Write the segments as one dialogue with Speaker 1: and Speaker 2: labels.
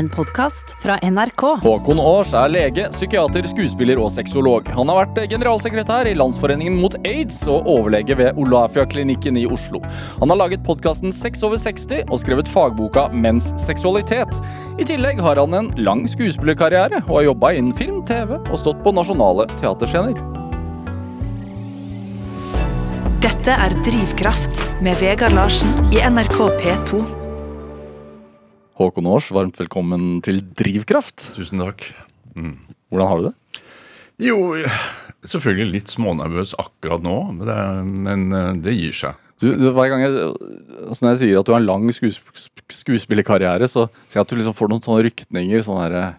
Speaker 1: En podkast fra NRK.
Speaker 2: Håkon Aars er lege, psykiater, skuespiller og sexolog. Han har vært generalsekretær i Landsforeningen mot aids og overlege ved Olafia-klinikken i Oslo. Han har laget podkasten Sex over 60 og skrevet fagboka Menns seksualitet. I tillegg har han en lang skuespillerkarriere og har jobba innen film, TV og stått på nasjonale teaterscener.
Speaker 1: Dette er Drivkraft med Vegard Larsen i NRK P2.
Speaker 2: Håkon Aars, varmt velkommen til Drivkraft.
Speaker 3: Tusen takk. Mm.
Speaker 2: Hvordan har du det?
Speaker 3: Jo, selvfølgelig litt smånervøs akkurat nå, men det, men eh, det gir seg.
Speaker 2: Du, du, hver gang jeg, altså når jeg sier at du har en lang skuesp skuespillerkarriere, så ser jeg at du liksom får noen sånne rykninger. sånn der,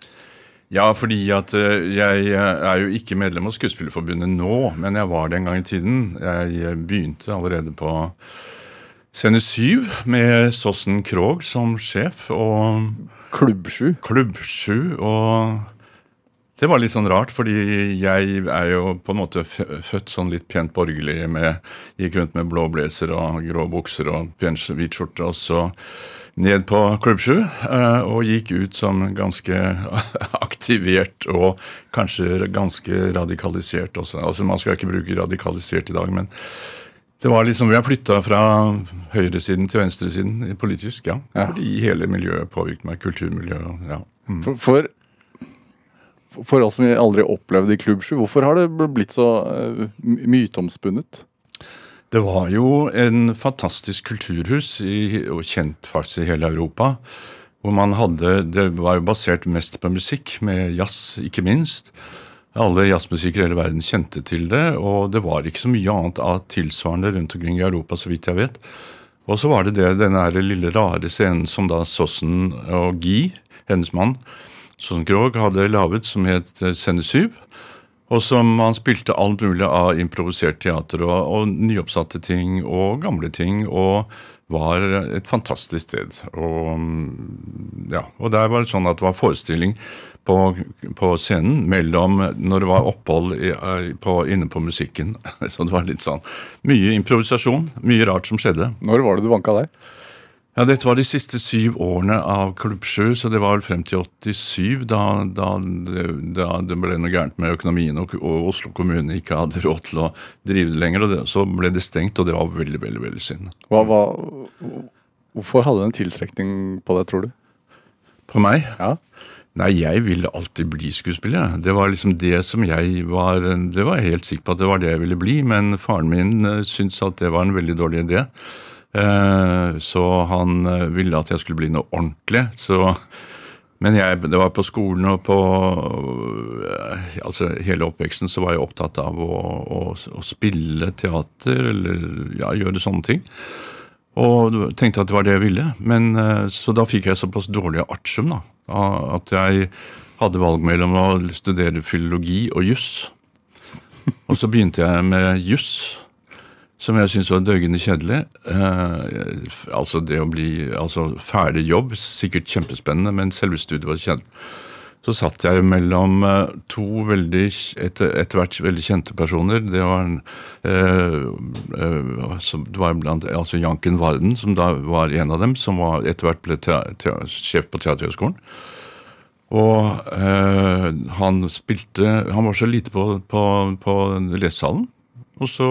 Speaker 3: Ja, fordi at eh, jeg er jo ikke medlem av Skuespillerforbundet nå, men jeg var det en gang i tiden. Jeg begynte allerede på Scene syv med Sossen Krog som sjef og
Speaker 2: Klubbsju.
Speaker 3: Klubbsju. Og det var litt sånn rart, fordi jeg er jo på en måte født sånn litt pent borgerlig. med, Gikk rundt med blå blazer og grå bukser og pen hvit skjorte. Og så ned på Klubb 7 eh, og gikk ut som ganske aktivert og kanskje ganske radikalisert også. Altså Man skal ikke bruke radikalisert i dag, men det var liksom, Vi har flytta fra høyresiden til venstresiden politisk, ja. ja. Fordi hele miljøet påvirket meg. Kulturmiljøet. ja.
Speaker 2: Mm. For, for, for, oss som aldri opplevde i Klubb 7, hvorfor har det blitt så uh, myteomspunnet?
Speaker 3: Det var jo en fantastisk kulturhus, i, og kjent faktisk i hele Europa. Hvor man hadde, Det var jo basert mest på musikk, med jazz ikke minst. Alle jazzmusikere i hele verden kjente til det, og det var ikke så mye annet av tilsvarende rundt omkring i Europa, så vidt jeg vet. Og så var det, det denne lille rare scenen som da Sossen og Guy, hennes mann, Sossen Krogh, hadde laget, som het eh, 7. Og som han spilte alt mulig av improvisert teater og, og nyoppsatte ting og gamle ting. Og var et fantastisk sted. Og, ja, og der var det sånn at det var forestilling på, på, scenen mellom når det var opphold i, på, inne på musikken. Så det var litt sånn mye improvisasjon, mye rart som skjedde.
Speaker 2: Når var det du vanka deg?
Speaker 3: Ja, Dette var de siste syv årene av Klubb 7, så det var vel frem til 87, da, da, da det ble noe gærent med økonomien og, og, Oslo kommune ikke hadde råd til å drive det lenger. og det, Så ble det stengt, og det var veldig veldig, veldig synd.
Speaker 2: Hva, hva, hvorfor hadde det en tiltrekning på det, tror du?
Speaker 3: På meg?
Speaker 2: Ja.
Speaker 3: Nei, jeg ville alltid bli skuespiller. Det var liksom det som jeg var Det var jeg helt sikker på at det var det jeg ville bli, men faren min uh, syntes at det var en veldig dårlig idé. Uh, så han uh, ville at jeg skulle bli noe ordentlig. Så men jeg, det var på skolen og på altså hele oppveksten så var jeg opptatt av å, å, å spille teater eller ja, gjøre sånne ting. Og tenkte at det var det jeg ville. Men, så da fikk jeg såpass dårlig artium da, at jeg hadde valg mellom å studere filologi og juss. Og så begynte jeg med juss, som jeg syntes var døggende kjedelig. Eh, altså det å bli altså ferdig jobb, sikkert kjempespennende, men selve studiet var kjedelig. Så satt jeg mellom eh, to veldig, etter, etter hvert veldig kjente personer. Det var, eh, eh, det var blant, altså Janken Varden, som da var en av dem, som var, etter hvert ble sjef på Teaterhøgskolen. Og eh, han spilte Han var så lite på, på, på lesesalen. Og så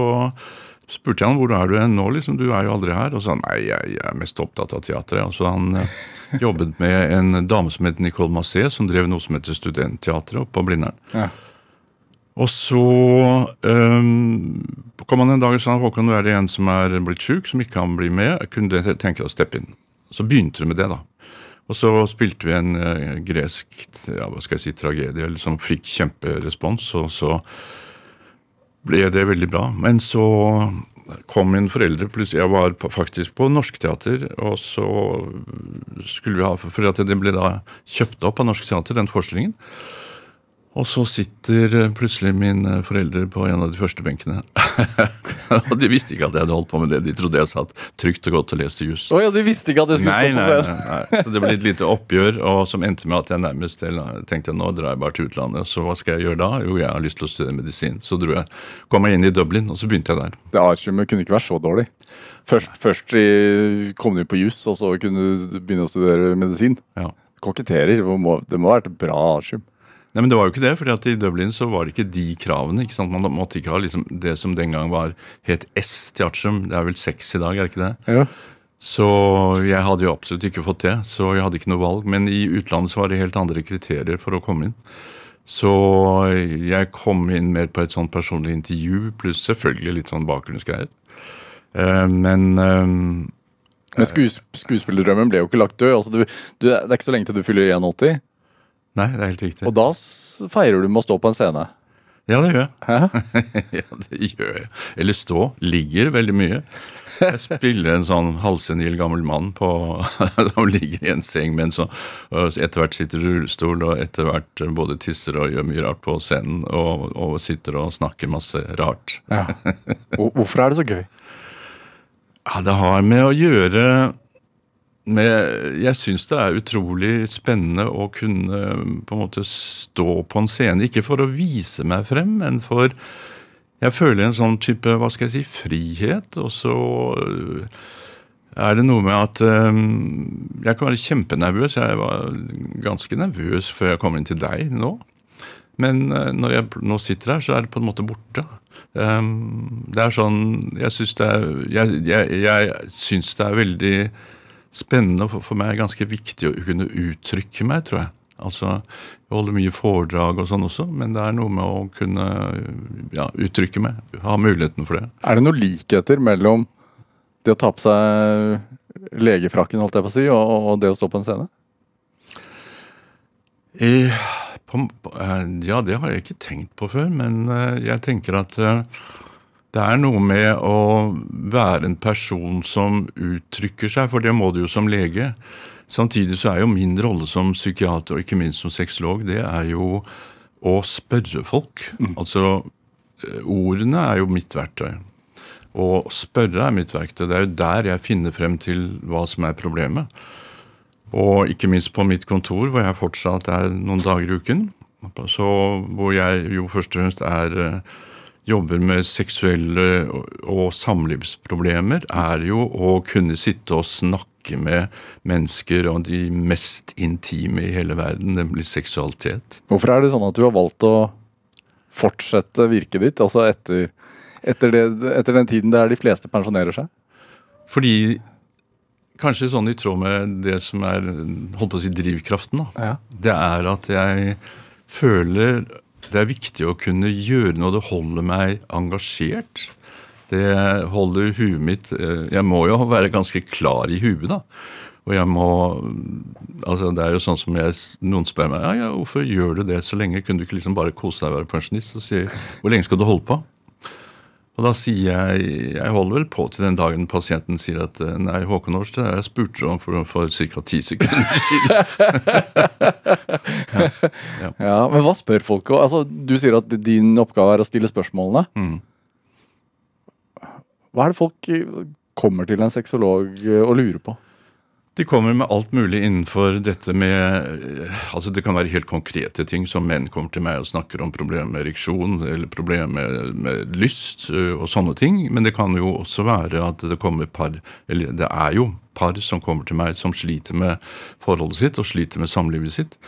Speaker 3: spurte jeg han hvor er du nå, liksom, du er jo aldri her. Og så sa han nei, jeg, jeg er mest opptatt av teatret. Og så han eh, jobbet med en dame som het Nicole Massé, som drev noe som heter Studentteatret oppe på Blindern. Ja. Og så um, kom han en dag og sa Håkon, nå er det en som er blitt sjuk, som ikke kan bli med. Kunne tenke deg å steppe inn. Så begynte du med det, da. Og så spilte vi en uh, gresk ja, hva skal jeg si, tragedie som fikk kjemperespons. Og så ble det veldig bra. Men så kom mine foreldre plutselig Jeg var faktisk på Norsk Teater, og så skulle vi ha For det ble da kjøpt opp av Norsk Teater, den forestillingen. Og så sitter eh, plutselig mine foreldre på en av de første benkene. og de visste ikke at jeg hadde holdt på med det. De trodde jeg satt trygt og godt og leste juss.
Speaker 2: Oh, ja, de visste ikke at jeg skulle
Speaker 3: nei, stå på scenen. Nei, nei, Så det ble et lite oppgjør, og som endte med at jeg nærmest tenkte nå drar jeg bare til utlandet. Så hva skal jeg gjøre da? Jo, jeg har lyst til å studere medisin. Så dro jeg, kom jeg inn i Dublin, og så begynte jeg der.
Speaker 2: Det artiumet kunne ikke være så dårlig. Først, først kom du på juss, og så kunne du begynne å studere medisin.
Speaker 3: Ja.
Speaker 2: koketterer. Det må, det må ha vært et bra avskjum.
Speaker 3: Nei, men det var jo ikke det, fordi at i Dublin så var det ikke de kravene. ikke sant? Man måtte ikke ha liksom det som den gang var het S til artium. Det er vel seks i dag, er det ikke det?
Speaker 2: Ja.
Speaker 3: Så jeg hadde jo absolutt ikke fått det, så jeg hadde ikke noe valg. Men i utlandet så var det helt andre kriterier for å komme inn. Så jeg kom inn mer på et sånn personlig intervju, pluss selvfølgelig litt sånn bakgrunnsgreier. Eh, men eh,
Speaker 2: Men skues, skuespillerdrømmen ble jo ikke lagt død. Altså, du, du, det er ikke så lenge til du fyller 81,
Speaker 3: Nei, det er helt riktig.
Speaker 2: og da feirer du med å stå på en scene.
Speaker 3: Ja, det gjør jeg. Ja, det gjør jeg. Eller stå. Ligger veldig mye. Jeg spiller en sånn halvsenil gammel mann på, som ligger i en seng, men så og etter hvert sitter i rullestol, og etter hvert både tisser og gjør mye rart på scenen, og, og sitter og snakker masse rart.
Speaker 2: Ja. Hvorfor er det så gøy?
Speaker 3: Ja, det har med å gjøre med Jeg syns det er utrolig spennende å kunne på en måte stå på en scene. Ikke for å vise meg frem, men for Jeg føler en sånn type, hva skal jeg si, frihet. Og så øh, er det noe med at øh, jeg kan være kjempenervøs. Jeg var ganske nervøs før jeg kom inn til deg nå. Men øh, når jeg nå sitter her, så er det på en måte borte. Um, det er sånn Jeg syns det er Jeg, jeg, jeg syns det er veldig spennende, og for, meg ganske viktig å kunne uttrykke meg, tror jeg. Altså, Jeg holder mye foredrag og sånn også, men det er noe med å kunne ja, uttrykke meg. Ha muligheten for det.
Speaker 2: Er det noen likheter mellom det å ta på seg legefrakken, holdt jeg på å si, og, og det å stå på en scene?
Speaker 3: I, på, på, eh, ja, det har jeg ikke tenkt på før, men eh, jeg tenker at eh, det er noe med å være en person som uttrykker seg, for det må du jo som lege. Samtidig så er jo min rolle som psykiater, og ikke minst som sexolog, det er jo å spørre folk. Altså, eh, ordene er jo mitt verktøy. Å spørre er mitt verktøy. Det er jo der jeg finner frem til hva som er problemet. Og ikke minst på mitt kontor, hvor jeg fortsatt er noen dager i uken. Så hvor jeg jo først og fremst er eh, jobber med seksuelle og, samlivsproblemer, er jo å kunne sitte og snakke med mennesker om de mest intime i hele verden, nemlig seksualitet.
Speaker 2: Hvorfor er det sånn at du har valgt å fortsette virket ditt, altså etter, etter, det, etter den tiden der de fleste pensjonerer seg?
Speaker 3: Fordi Kanskje sånn i tråd med det som er holdt på å si drivkraften. da.
Speaker 2: Ja.
Speaker 3: det er at jeg føler det er viktig å kunne gjøre noe. Det holder meg engasjert. Det holder huet mitt eh, Jeg må jo være ganske klar i huet, da. Og jeg må altså Det er jo sånn som jeg, noen spør meg ja, ja, hvorfor gjør du det så lenge. Kunne du ikke liksom bare kose deg og være pensjonist? Og si hvor lenge skal du holde på? Og da sier jeg Jeg holder vel på til den dagen pasienten sier at eh, nei, Håkon Årstad, jeg spurte om for, for ca. ti sekunder siden.
Speaker 2: Ja, Men hva spør folk? om? Altså, du sier at din oppgave er å stille spørsmålene.
Speaker 3: Mm.
Speaker 2: Hva er det folk kommer til en sexolog eh, og lurer på?
Speaker 3: De kommer med alt mulig innenfor dette med eh, altså Det kan være helt konkrete ting, som menn kommer til meg og snakker om problemer med ereksjon eller problemer med, lyst og sånne ting. Men det kan jo også være at det kommer par Eller det er jo par som kommer til meg som sliter med forholdet sitt og sliter med samlivet sitt.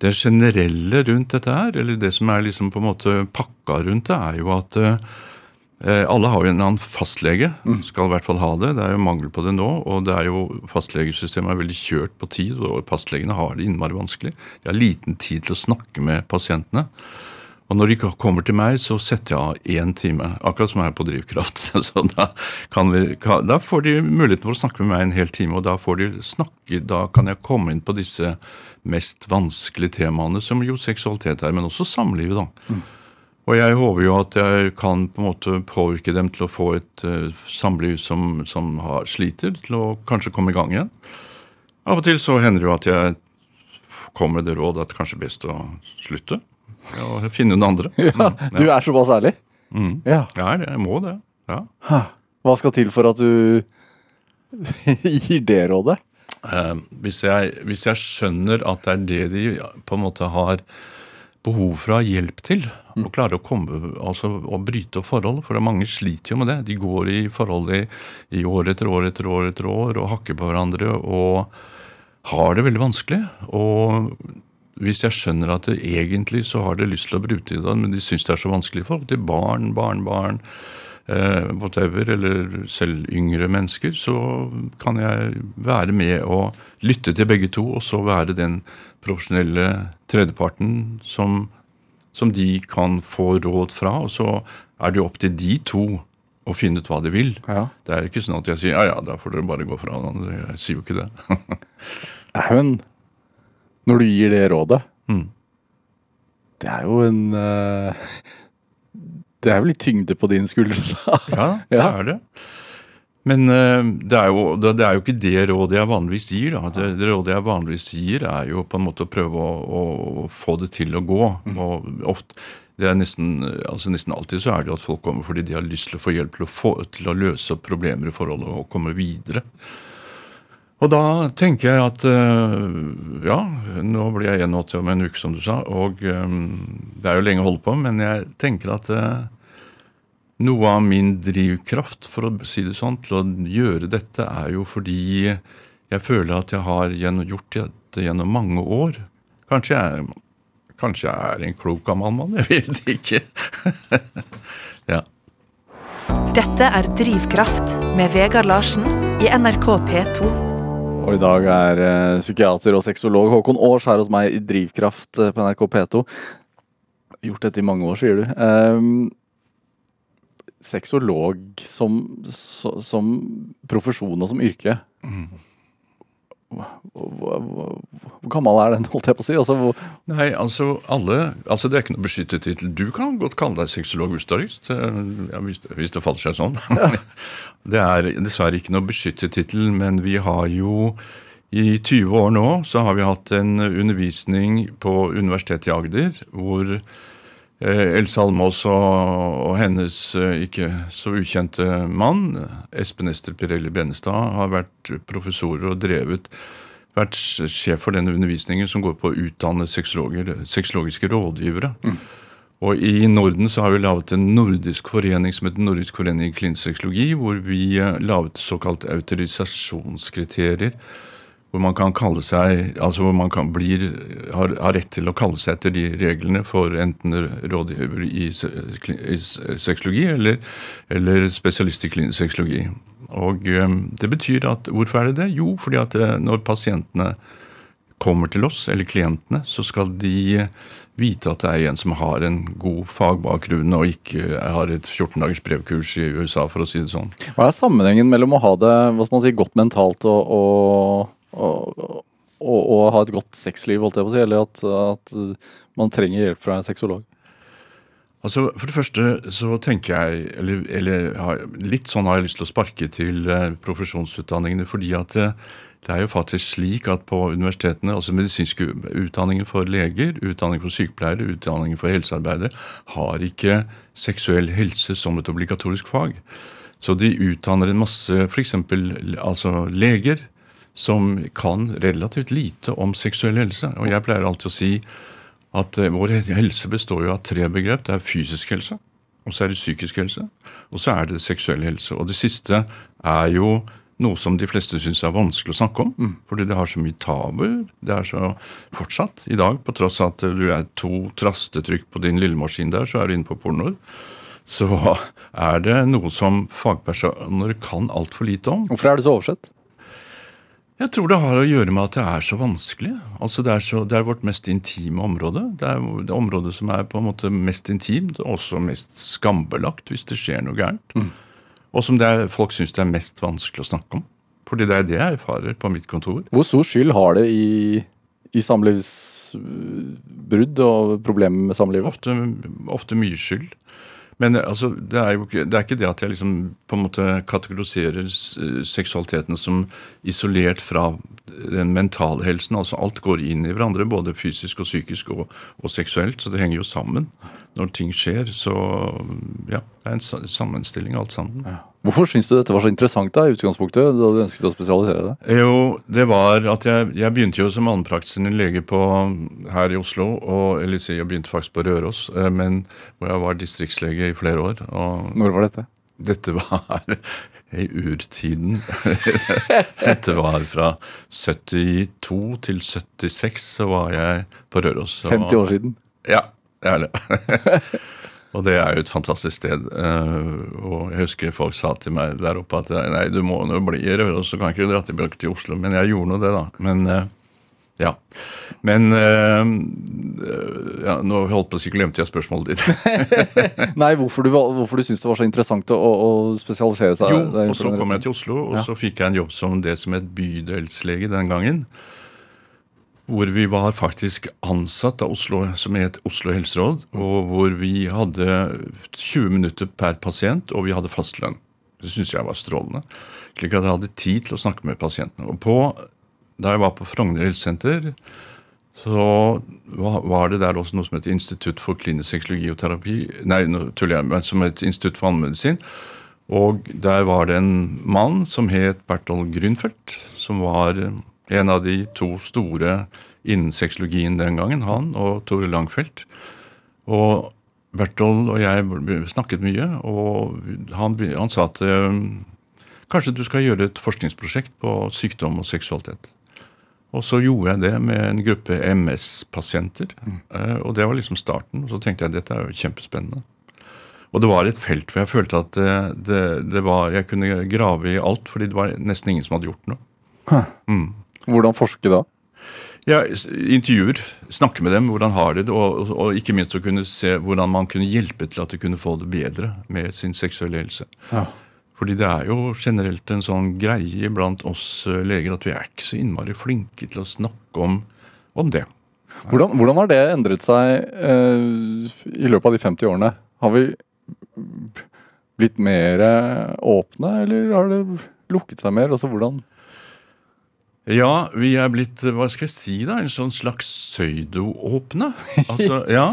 Speaker 3: Det generelle rundt dette her, eller det som er liksom på en måte pakka rundt det, er jo at eh, Eh, Alle har jo en annen fastlege, skal i hvert fall ha det. Det er jo mangel på det nå. Og det er jo fastlegesystemet er veldig kjørt på tid, og fastlegene har det innmari vanskelig. De har liten tid til å snakke med pasientene. Og når de kommer til meg, så setter jeg av én time. Akkurat som jeg er på drivkraft. Så da, kan vi, da får de muligheten for å snakke med meg en hel time, og da får de snakke, da kan jeg komme inn på disse mest vanskelige temaene, som jo seksualitet er, men også samlivet, da. Og jeg håper jo at jeg kan på en måte påvirke dem til å få et uh, samliv som, som har, sliter, til å kanskje komme i gang igjen. Av og til så hender det jo at jeg kommer med det råd at det kanskje er best å slutte. Og finne noen andre.
Speaker 2: Ja,
Speaker 3: Mm,
Speaker 2: du er såpass ærlig?
Speaker 3: Mm.
Speaker 2: Ja.
Speaker 3: Jeg er det. Jeg må det. Ja.
Speaker 2: Hva skal til for at du gir det rådet?
Speaker 3: Uh, hvis, jeg, hvis jeg skjønner at det er det de på en måte har behov for å ha hjelp til, Å klare å komme, altså å bryte opp forhold, for mange sliter jo med det. De går i forhold i, i år etter år etter år etter år og hakker på hverandre. og har det veldig vanskelig. Og hvis jeg skjønner at det egentlig så har de lyst til å bruke det, men de syns det er så vanskelig forhold til barn, barnebarn, eh, whatever, eller selv yngre mennesker, så kan jeg være med og lytte til begge to, og så være den profesjonelle tredjeparten som, som de kan få råd fra. Og så er det jo opp til de to å finne ut hva de vil.
Speaker 2: Ja.
Speaker 3: Det er ikke sånn at jeg sier ja ja, da får dere bare gå fra hverandre. Jeg sier jo ikke det.
Speaker 2: Nei, jo Når du gir det rådet
Speaker 3: Mm.
Speaker 2: Det er jo en uh, Det er jo litt tyngde på din skulder.
Speaker 3: Ja, det
Speaker 2: Ja.
Speaker 3: er det. Men eh, det, er jo, det, er jo ikke det rådet jeg vanligvis gir. Da. Det, det rådet jeg vanligvis gir, er jo på en måte å prøve å, å få det til å gå. Og ofte, det er nesten, altså nesten alltid så er det jo at folk kommer fordi de har lyst til å få hjelp til å, få, til å løse problemer i forholdet og komme videre. Og da tenker jeg at eh, ja, nå blir jeg 81 om en uke, som du sa, og eh, det er jo lenge å holde på, men jeg tenker at noe av min drivkraft, for å si det sånn, til å gjøre dette, er jo fordi jeg føler at jeg har gjort dette gjennom mange år. Kanskje jeg, kanskje jeg er en klok gammel mann, jeg vet ikke. ja.
Speaker 1: Dette er Drivkraft med Vegard Larsen i NRK P2.
Speaker 2: Og i dag er eh, psykiater og sexolog Håkon Aars her hos meg i Drivkraft eh, på NRK P2. Gjort dette i mange år, sier du. Um, sexolog som, som profesjon og som yrke. Hvor, hvor, hvor, hvor gammel er den, holdt jeg på å si? Altså,
Speaker 3: Nei, altså alle altså Det er ikke noe beskyttet tittel. Du kan godt kalle deg sexolog hvis du har lyst. eh, Ja, hvis, det- hvis det faller seg sånn. det er dessverre ikke noe beskyttet tittel, men vi har jo i 20 år nå så har vi hatt en undervisning på Universitetet i Agder hvor eh, Else Almås og, hennes eh, ikke så ukjente mann, Espen Ester Pirelli Benestad, har vært professorer og drevet vært sjef for denne undervisningen som går på å utdanne sexologiske rådgivere. Og i Norden så har vi laget en nordisk forening som heter Nordisk forening i klinisk sexologi, hvor vi eh, laget såkalt autorisasjonskriterier. Hvor man kan kalle seg, altså hvor man kan blir, har, har rett til å kalle seg etter de reglene for enten rådgiver i, i sexologi eller, eller spesialist i klinisk sexologi. Og eh, det betyr at, Hvorfor er det det? Jo, fordi at eh, når pasientene kommer til oss, eller klientene, så skal de vite at det er en som har en god fagbakgrunn og ikke har et 14 dagers brevkurs i USA, for å si det sånn.
Speaker 2: hva er sammenhengen mellom å ha det hva skal man si, godt mentalt og, og, og, og, og ha et godt sexliv, holdt jeg på å si, eller at, at man trenger hjelp fra en sexolog?
Speaker 3: Altså, For det første så tenker jeg, eller, eller litt sånn har jeg lyst til å sparke til eh, profesjonsutdanningene, fordi at det, det er jo faktisk slik at på universitetene, altså medisinske utdanninger for leger, utdanning for sykepleiere, utdanning for helsearbeidere, har ikke seksuell helse som et obligatorisk fag. Så de utdanner en masse f.eks. altså leger som kan relativt lite om seksuell helse. Og jeg pleier alltid å si at eh, vår helse består jo av tre begrep. Det er fysisk helse, og så er det psykisk helse, og så er det seksuell helse. Og det siste er jo noe som de fleste syns er vanskelig å snakke om. Fordi det har så mye tabuer. Det er så fortsatt i dag, på tross av at du er to trastetrykk på din lille maskin der, så er du inne på pornoer. Så er det noe som fagpersoner kan altfor lite om.
Speaker 2: Hvorfor er det så oversett?
Speaker 3: Jeg tror det har å gjøre med at det er så vanskelig. Altså Det er, så, det er vårt mest intime område. Det er det området som er på en måte mest intimt, og også mest skambelagt hvis det skjer noe gærent. Og som er, folk syns det er mest vanskelig å snakke om. Fordi det er det jeg erfarer på mitt kontor.
Speaker 2: Hvor stor skyld har det i, i samlivsbrudd og problemer med samlivet?
Speaker 3: Ofte, ofte mye skyld. Men altså, det er jo ikke det, er ikke det at jeg liksom på en måte kategoriserer seksualiteten som isolert fra den mentale helsen. altså Alt går inn i hverandre, både fysisk og psykisk og, og seksuelt. Så det henger jo sammen når ting skjer. Så ja, det er en sammenstilling alt sammen.
Speaker 2: Hvorfor syns du dette var så interessant da, i utgangspunktet, da du ønsket å spesialisere deg?
Speaker 3: Jo, det var at jeg, jeg begynte jo som allmennpraktiserende lege på, her i Oslo. Og, eller si, jeg begynte faktisk på Røros, eh, men hvor jeg var distriktslege i flere år.
Speaker 2: Når var dette?
Speaker 3: Dette var i urtiden. Dette var fra 72 til 76, så var jeg på Røros. og-
Speaker 2: 50 år siden.
Speaker 3: Ja, det er det. og det er jo et fantastisk sted. eh, og jeg husker folk sa til meg der oppe at nei, du må nå bli i Røros, så kan ikke du dra tilbake til Oslo. Men jeg gjorde nå det, da. Men eh, ja. Men eh, ja, Nå holdt på å si glemte jeg spørsmålet ditt.
Speaker 2: Nei, hvorfor du, hvorfor du syntes det var så interessant å, å spesialisere seg?
Speaker 3: Jo, og så kom jeg til Oslo, og
Speaker 2: Ja.
Speaker 3: så fikk jeg en jobb som det som het bydelslege den gangen. Hvor vi var faktisk ansatt av Oslo, som het Oslo helseråd, og hvor vi hadde 20 minutter per pasient, og vi hadde fastlønn. Det syntes jeg var strålende. Slik at jeg hadde tid til å snakke med pasientene. Og på, da jeg var på Frogner helsesenter, så var det der også noe som het Institutt for klinisk sexologi og terapi. Nei, nå tuller jeg, men som het Institutt for allmennmedisin. Og der var det en mann som het Bertol Grünfeldt, som var en av de to store innen sexologien den gangen, han og Tore Langfelt. Og Bertold og jeg snakket mye, og han, han sa at eh, kanskje du skal gjøre et forskningsprosjekt på sykdom og seksualitet. Og så gjorde jeg det med en gruppe MS-pasienter. Mm. Og det var liksom starten. Og så tenkte jeg dette er jo kjempespennende. Og det var et felt hvor jeg følte at det, det, det var, jeg kunne grave i alt, fordi det var nesten ingen som hadde gjort noe.
Speaker 2: Hvordan forske da?
Speaker 3: Ja, Intervjuer, snakke med dem, hvordan har de det, og, og, ikke minst å kunne se hvordan man kunne hjelpe til at de kunne få det bedre med sin seksuelle helse.
Speaker 2: Ja.
Speaker 3: Fordi det er jo generelt en sånn greie blant oss eh, leger at vi er ikke så innmari flinke til å snakke om, om det.
Speaker 2: Hvordan, hvordan har det endret seg eh, i løpet av de 50 årene? Har vi blitt mer åpne, eller har det lukket seg mer? Altså hvordan
Speaker 3: Ja, vi er blitt, hva skal jeg si da, en sånn slags pseudo-åpne. Altså, ja,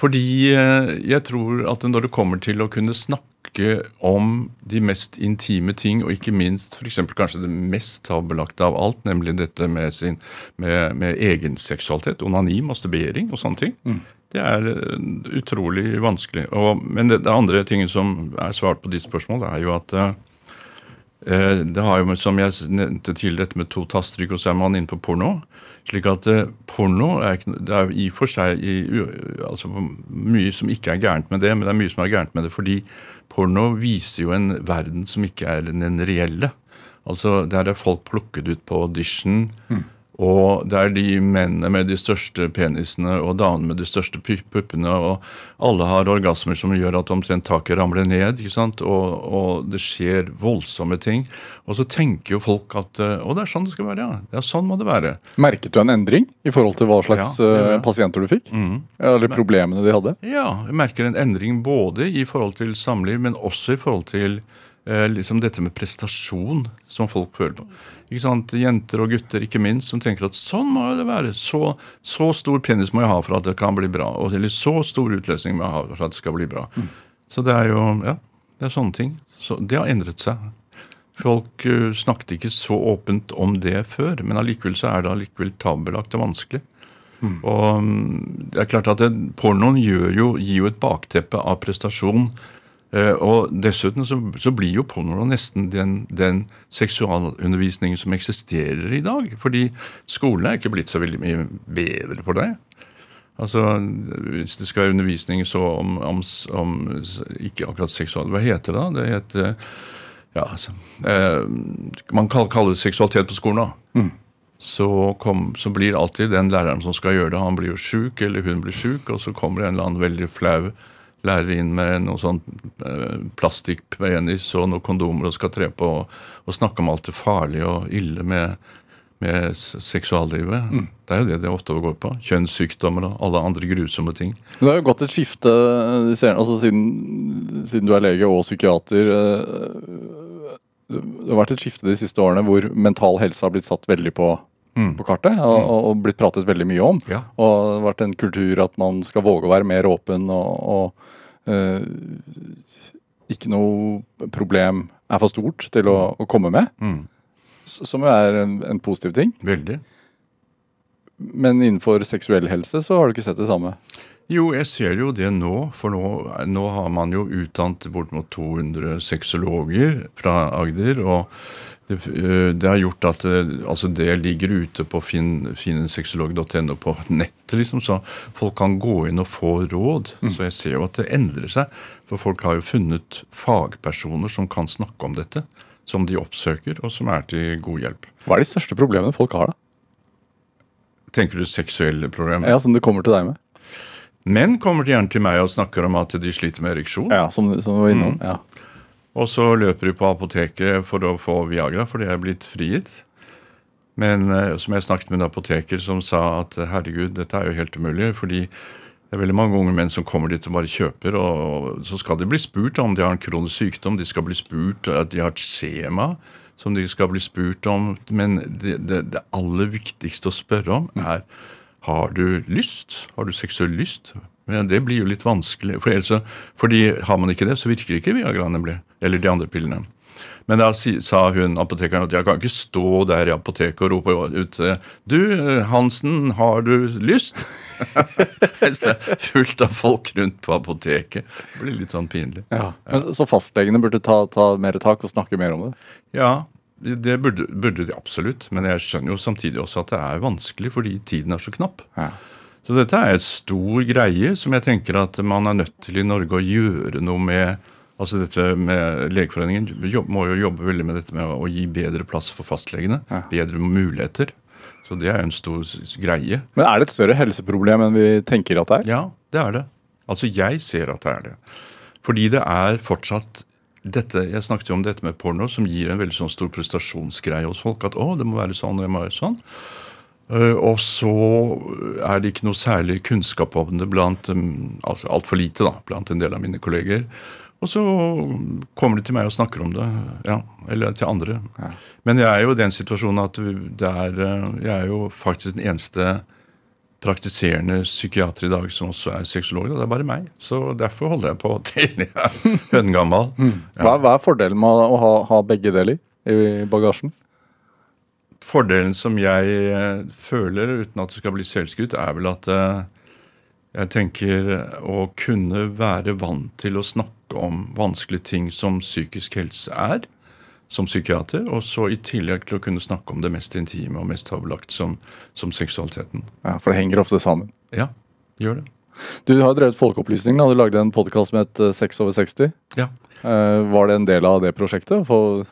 Speaker 3: fordi eh, jeg tror at når det kommer til å kunne snakke om de mest intime ting, og ikke minst for eksempel kanskje det mest tabubelagte av alt, nemlig dette med, sin, med, med egen seksualitet, onani, masturbering og sånne ting, det er eh, utrolig vanskelig. Og, men det, det andre tingen som er svart på ditt spørsmål, er jo at eh, Eh, Det har jo, som jeg nevnte tidligere, dette med to tastrykk, og så er man inne på porno. Slik at eh, porno er, det er i og for seg i, altså mye som ikke er gærent med det, men det er mye som er gærent med det fordi porno viser jo en verden som ikke er den reelle. Altså Der er folk plukket ut på audition, og det er de mennene med de største penisene og damene med de største puppene, og alle har orgasmer som gjør at omtrent taket ramler ned, ikke sant, og, og det skjer voldsomme ting. Og så tenker jo folk at eh, Å, det er sånn det skal være, ja. Ja, sånn må det være.
Speaker 2: Merket du en endring i forhold til hva slags
Speaker 3: Ja, ja,
Speaker 2: eh,
Speaker 3: ja.
Speaker 2: pasienter du fikk?
Speaker 3: Mm.
Speaker 2: Eller problemene de hadde?
Speaker 3: Ja, jeg merker en endring både i forhold til samliv, men også i forhold til liksom dette med prestasjon som folk føler på. Ikke sant? Jenter og gutter ikke minst som tenker at sånn må det være. Så, så stor penis må jeg ha for at det kan bli bra. Eller så stor utløsning må jeg ha for at det skal bli bra. Så det er jo ja, det er sånne ting. Så det har endret seg. Folk uh, snakket ikke så åpent om det før, men allikevel så er det allikevel tabelagt og vanskelig. Og um, det er klart at det, Pornoen jo, gir jo et bakteppe av prestasjon. Eh, og dessuten så, så blir jo porno nesten den, den seksualundervisningen som eksisterer i dag. Fordi skolen er ikke blitt så veldig mye bedre på det. Altså, Hvis det skal være undervisning så om, om, om ikke akkurat seksual... Hva heter det da? Det heter ja, altså, eh, Man kaller det seksualitet på skolen. da. Så, kom, så blir alltid den læreren som skal gjøre det, han blir jo sjuk, eller hun blir sjuk, og så kommer det en eller annen veldig flau lærer inn med noe sånn eh, plastikkpenis og noen kondomer og skal tre på og, og snakke om alt det farlige og ille med, med seksuallivet. seksuallivet. Det er jo det det ofte går på. Kjønnssykdommer og alle andre grusomme ting.
Speaker 2: Det har jo gått et skifte altså siden, siden du er lege og psykiater. eh, Det har vært et skifte de siste årene hvor mental helse har blitt satt veldig på, på kartet og, og- og blitt pratet veldig mye om.
Speaker 3: Ja.
Speaker 2: Og det har vært en kultur at man skal våge å være mer åpen og, og eh, ikke noe problem er for stort til å, å komme med.
Speaker 3: Mm.
Speaker 2: Som jo er en, en positiv ting.
Speaker 3: Veldig.
Speaker 2: Men innenfor seksuell helse så har du ikke sett det samme.
Speaker 3: Jo, jeg ser jo det nå, for nå, nå har man jo utdannet bortimot 200 sexologer fra Agder. og det, øh, det har gjort at øh, altså det ligger ute på fin, på nettet, liksom, så folk kan gå inn og få råd. Så jeg ser jo at det endrer seg. For folk har jo funnet fagpersoner som kan snakke om dette. Som de oppsøker, og som er til god hjelp.
Speaker 2: Hva er de største problemene folk har, da?
Speaker 3: Tenker du seksuelle problemer?
Speaker 2: Ja, Som det kommer til deg med?
Speaker 3: Menn kommer gjerne til meg og snakker om at de sliter med ereksjon.
Speaker 2: Ja, Som, som du var innom. Ja.
Speaker 3: Og så løper de på apoteket for å få Viagra, for det er blitt frigitt. Men eh, som jeg snakket med en apoteker som sa at eh, herregud, dette er jo helt umulig. fordi det er veldig mange unge menn som kommer dit og bare kjøper, og så skal de bli spurt om de har en kronisk sykdom, de skal bli spurt at de har et skjema som de skal bli spurt om. Men det, det, det aller viktigste å spørre om er har du lyst? Har du seksuell lyst? Men det blir jo litt vanskelig. For ellers, fordi har man ikke det, så virker ikke Viagra nemlig. Eller de andre pillene. Men da sa hun apotekeren at jeg kan ikke stå der i apoteket og rope ut Du, Hansen, har du lyst? Fullt av folk rundt på apoteket. Det blir litt sånn pinlig.
Speaker 2: Ja. Men, så- så fastlegene burde ta, ta mer tak og snakke mer om det?
Speaker 3: Ja, det burde, burde de absolutt. Men jeg skjønner jo samtidig også at det er vanskelig fordi tiden er så knapp.
Speaker 2: Ja.
Speaker 3: Så dette er et stor greie som jeg tenker at man er nødt til i Norge å gjøre noe med. Altså dette med Legeforeningen må jo jobbe veldig med dette med å gi bedre plass for fastlegene.
Speaker 2: Ja.
Speaker 3: Bedre muligheter. Så det er en stor greie.
Speaker 2: Men er det et større helseproblem enn vi tenker at det er?
Speaker 3: Ja, det er det. Altså jeg ser at det er det. Fordi det er fortsatt dette, Jeg snakket jo om dette med porno, som gir en veldig sånn stor prestasjonsgreie hos folk. At å, det må være sånn, det må være sånn. Uh, og så er det ikke noe særlig kunnskap om det blant um, altså Altfor lite, da, blant en del av mine kolleger. Og så kommer de til meg og snakker om det. ja, Eller til andre.
Speaker 2: Ja.
Speaker 3: Men jeg er jo i den situasjonen at det er, eh, jeg er jo faktisk den eneste praktiserende psykiater i dag som også er sexolog. og Det er bare meg. Så derfor holder jeg på til jeg er høngammal.
Speaker 2: Hva, hva er fordelen med å ha, ha begge deler i bagasjen?
Speaker 3: Fordelen som jeg eh, føler, uten at det skal bli selskutt, er vel at eh, jeg tenker å kunne være vant til å snakke om vanskelige ting som psykisk helse er, som psykiater, og så i tillegg til å kunne snakke om det mest intime og mest tabulagt som, som seksualiteten.
Speaker 2: Ja, For det henger ofte sammen.
Speaker 3: Ja, gjør det.
Speaker 2: Du har drevet Folkeopplysning. da. Du lagde en podkast med et 6 over 60.
Speaker 3: Ja.
Speaker 2: Eh, var det en del av det prosjektet? For,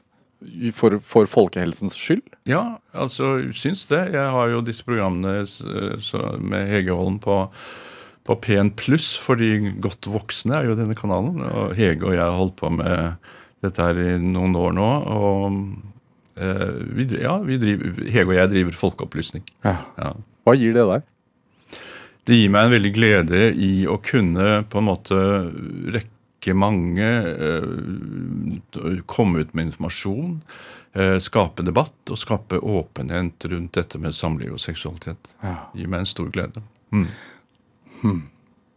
Speaker 2: for, for folkehelsens skyld?
Speaker 3: Ja, altså syns det. Jeg har jo disse programmene så, med Hege Holm på, på P1 pluss for de godt voksne, er jo denne kanalen. Og Hege og jeg har holdt på med dette her i noen år nå. Og eh, vi, ja, vi driver, Hege og jeg driver folkeopplysning.
Speaker 2: Ja.
Speaker 3: Ja.
Speaker 2: Hva gir det deg?
Speaker 3: Det gir meg en veldig glede i å kunne på en måte rekke mange, eh, komme ut med informasjon, eh, skape debatt og skape åpenhet rundt dette med samliv og seksualitet.
Speaker 2: Ja.
Speaker 3: Det gir meg en stor glede.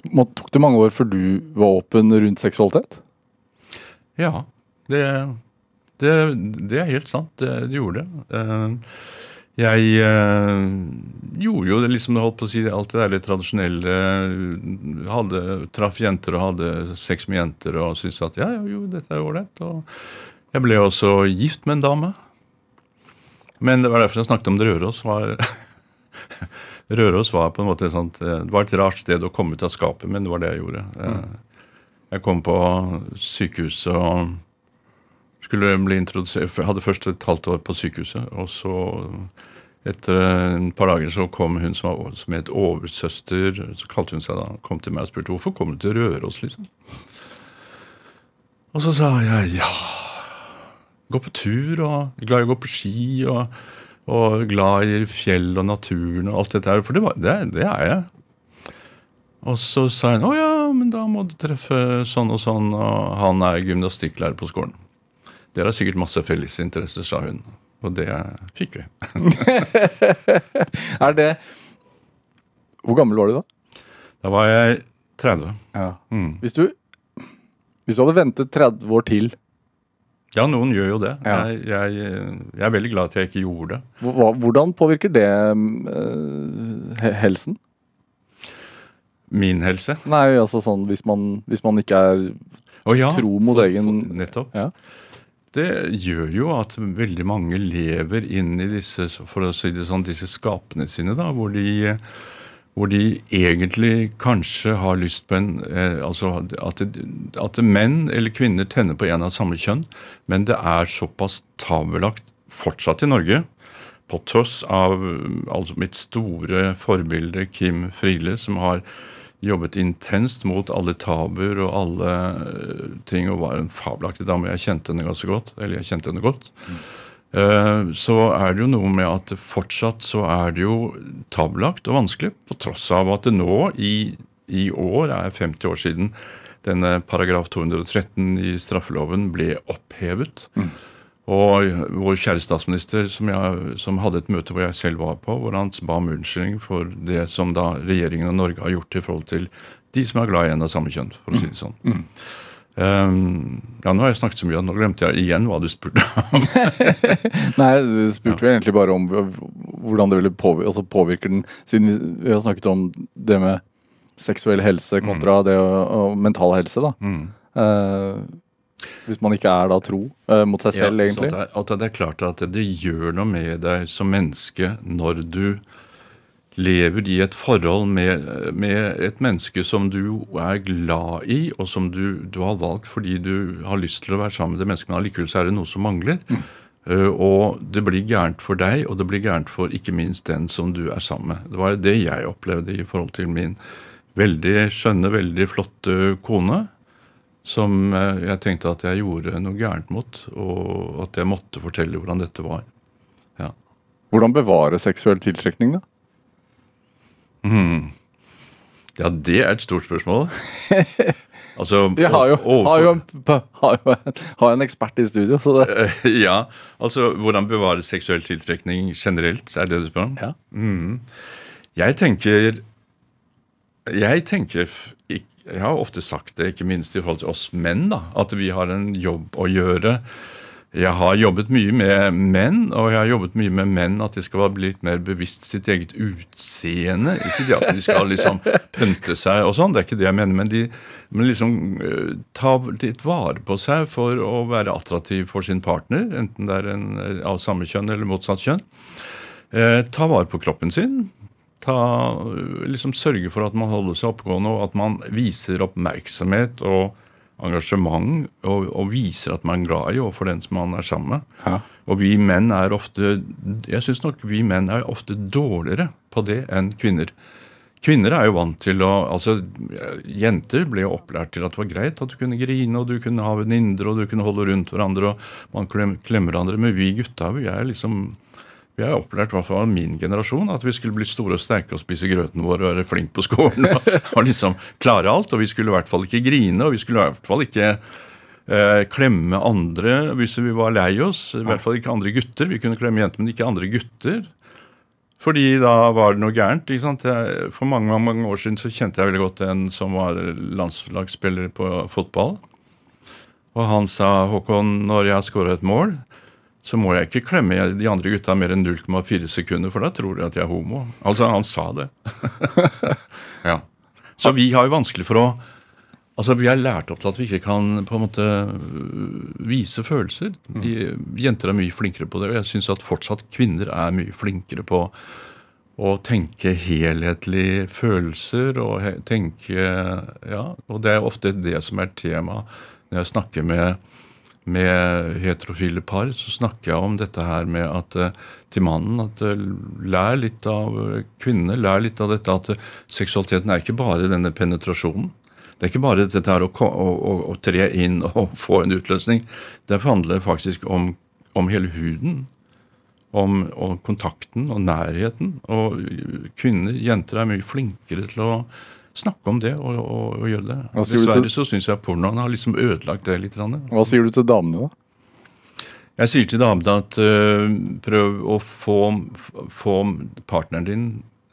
Speaker 2: Må, tok det mange år før du var åpen rundt seksualitet?
Speaker 3: Ja, det, det, det er helt sant. Det, det gjorde det. Eh, Jeg eh, gjorde jo det liksom, holdt på å si, alt det der litt tradisjonelle. Hadde, traff jenter og hadde sex med jenter og syntes at ja, jo, dette er ålreit. Og jeg ble også gift med en dame. Men det var derfor jeg snakket om det. Røros. var... Røros var på en måte sånt, eh, det var et rart sted å komme ut av skapet, men det var det jeg gjorde. Eh, Jeg kom på sykehuset og skulle bli introdusert hadde først et halvt år på sykehuset, og så etter en par dager så kom hun som, var, som het oversøster, så kalte hun seg da, kom til meg og spurte hvorfor kom du til Røros, liksom. Og så sa jeg ja, gå på tur og glad i å gå på ski og, og glad i fjell og naturen og alt dette her, for det, var, det, det er jeg. Og så sa hun å ja, men da må du treffe sånn og sånn, og han er gymnastikklærer på skolen. Dere har sikkert masse felles interesser, sa hun. Og det fikk vi.
Speaker 2: Er det Hvor gammel var du da?
Speaker 3: Da var jeg 30. Mm.
Speaker 2: Hvis du Hvis du hadde ventet 30 år til,
Speaker 3: Ja, noen gjør jo det.
Speaker 2: Ja.
Speaker 3: Jeg, jeg, jeg er veldig glad at jeg ikke gjorde det.
Speaker 2: hvordan påvirker det eh, helsen?
Speaker 3: Min helse.
Speaker 2: Nei, altså sånn hvis man, hvis man ikke er
Speaker 3: oh, ja,
Speaker 2: tro mot egen
Speaker 3: Nettopp.
Speaker 2: Ja.
Speaker 3: Det gjør jo at veldig mange lever inn i disse for å si det sånn, disse skapene sine, da, hvor de, hvor de egentlig kanskje har lyst på en eh, altså at, at menn eller kvinner tenner på en av samme kjønn, men det er såpass tabelagt fortsatt i Norge. På tross av altså mitt store forbilde Kim Friele, som har jobbet intenst mot alle tabuer og alle eh, ting, og var en fabelaktig dame. Jeg kjente henne ganske godt. Eller jeg kjente henne godt. Eh, så er det jo noe med at fortsatt så er det jo tabulagt og vanskelig, på tross av at det nå i, i år er 50 år siden denne paragraf 213 i straffeloven ble opphevet. Og vår kjære statsminister, som, jeg, som hadde et møte hvor jeg selv var på, hvor han ba om unnskyldning for det som da regjeringen og Norge har gjort i forhold til de som er glad i en av samme kjønn, for å si det sånn. Um, ja, Nå har jeg snakket så mye, og nå glemte jeg igjen hva du spurte om.
Speaker 2: Nei, du spurte vel egentlig bare om hvordan det ville påvirke, altså påvirker den, siden vi, vi har snakket om det med seksuell helse kontra det og, og mental helse, da.
Speaker 3: Mm.
Speaker 2: Eh, hvis man ikke er da tro eh, mot seg selv,
Speaker 3: Ja,
Speaker 2: egentlig.
Speaker 3: det, er- at det er klart at det gjør noe med deg som menneske når du lever i et forhold med, med et menneske som du er glad i, og som du, du har valgt fordi du har lyst til å være sammen med det mennesket, men allikevel så er det noe som mangler. Uh, og det blir gærent for deg, og det blir gærent for ikke minst den som du er sammen med. Det var det jeg opplevde i forhold til min veldig skjønne, veldig flotte kone som eh, jeg tenkte at jeg gjorde noe gærent mot, og at jeg måtte fortelle hvordan dette var. Ja.
Speaker 2: Hvordan bevare seksuell tiltrekning, da?
Speaker 3: ja, det er et stort spørsmål. altså
Speaker 2: Vi har jo,
Speaker 3: overfor-
Speaker 2: har jo, en, har jo en, har en ekspert i studio, så det
Speaker 3: Ja, altså hvordan bevare seksuell tiltrekning generelt, er det du spør om?
Speaker 2: Ja.
Speaker 3: Mm. Jeg tenker Jeg tenker Jeg har ofte sagt det, ikke minst i forhold til oss menn, da, at vi har en jobb å gjøre. Jeg har jobbet mye med menn, og jeg har jobbet mye med menn at de skal bli litt mer bevisst sitt eget utseende. Ikke det at de skal liksom pynte seg og sånn, det er ikke det jeg mener, men de men liksom uh, ta litt vare på seg for å være attraktiv for sin partner, enten det er en eh, av samme kjønn eller motsatt kjønn. Uh, ta vare på kroppen sin. Ta, liksom Sørge for at man holder seg oppegående, og at man viser oppmerksomhet og engasjement, og, og viser at man er glad i overfor den som man er sammen med.
Speaker 2: Ja.
Speaker 3: Og vi menn er ofte Jeg syns nok vi menn er ofte dårligere på det enn kvinner. Kvinner er jo vant til å altså Jenter ble jo opplært til at det var greit at du kunne grine, og du kunne ha venninner, og du kunne holde rundt hverandre, og man klemmer hverandre. Men vi gutta vi er liksom vi er opplært, i hvert fall av min generasjon, at vi skulle bli store og sterke og spise grøten vår og være flink på skolen. Og, og liksom klare alt. Og vi skulle i hvert fall ikke grine, og vi skulle i hvert fall ikke eh, klemme andre hvis vi var lei oss. I hvert fall ikke andre gutter. Vi kunne klemme jenter, men ikke andre gutter. Fordi da var det noe gærent. ikke sant? Jeg, for mange, mange mange år siden så kjente jeg veldig godt en som var landslagsspiller på fotball. Og han sa Håkon, når jeg har skåra et mål, så må jeg ikke klemme de andre gutta mer enn 0,4 sekunder, for da tror de at jeg er homo. Altså, han sa det. ja. Så vi har jo vanskelig for å Altså, Vi er lært opp til at vi ikke kan på en måte vise følelser. De, jenter er mye flinkere på det, og jeg syns at fortsatt kvinner er mye flinkere på å tenke helhetlige følelser og tenke Ja, og det er ofte det som er tema når jeg snakker med, med heterofile par. Så snakker jeg om dette her med at eh, til mannen at eh, lær litt av eh, kvinnene, lær litt av dette at seksualiteten er ikke bare denne penetrasjonen. Det er ikke bare dette her å, å, å, å tre inn og få en utløsning. Det handler faktisk om, om hele huden. Om, om kontakten og nærheten. Og kvinner, jenter, er mye flinkere til å snakke om det og, og, og gjøre det.
Speaker 2: Hva du til-
Speaker 3: så syns jeg pornoen har liksom ødelagt det litt.
Speaker 2: Hva sier du til damene, da?
Speaker 3: Jeg sier til damene at uh, prøv å få, få partneren din,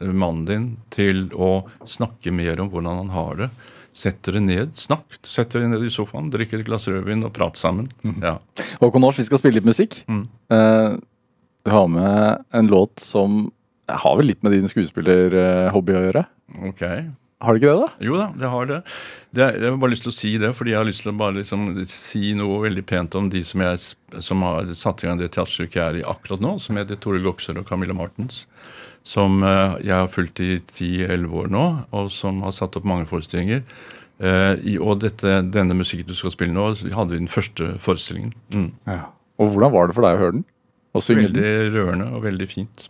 Speaker 3: øh, mannen din, til å snakke mer om hvordan han har det. Sett dere ned, snakk. Sett dere ned i sofaen, drikk et glass rødvin og prat sammen. Ja.
Speaker 2: Håkon Års, vi skal spille litt musikk.
Speaker 3: Mm.
Speaker 2: Uh, du har med en låt som har vel litt med din skuespillerhobby å gjøre?
Speaker 3: Ok.
Speaker 2: Har det ikke det, da?
Speaker 3: Jo da, det har det. det jeg har bare lyst til å si det, fordi jeg har lyst til å bare liksom si noe veldig pent om de som, jeg, som har satt i gang det teaterstykket jeg er i akkurat nå, som heter Tore Goksør og Camilla Martens. Som uh, jeg har fulgt i 10-11 år nå, og som har satt opp mange forestillinger. Uh, og dette, denne musikken du skal spille nå, hadde vi den første forestillingen. Mm.
Speaker 2: Ja. Og hvordan var det for deg å høre den?
Speaker 3: Veldig rørende og veldig fint.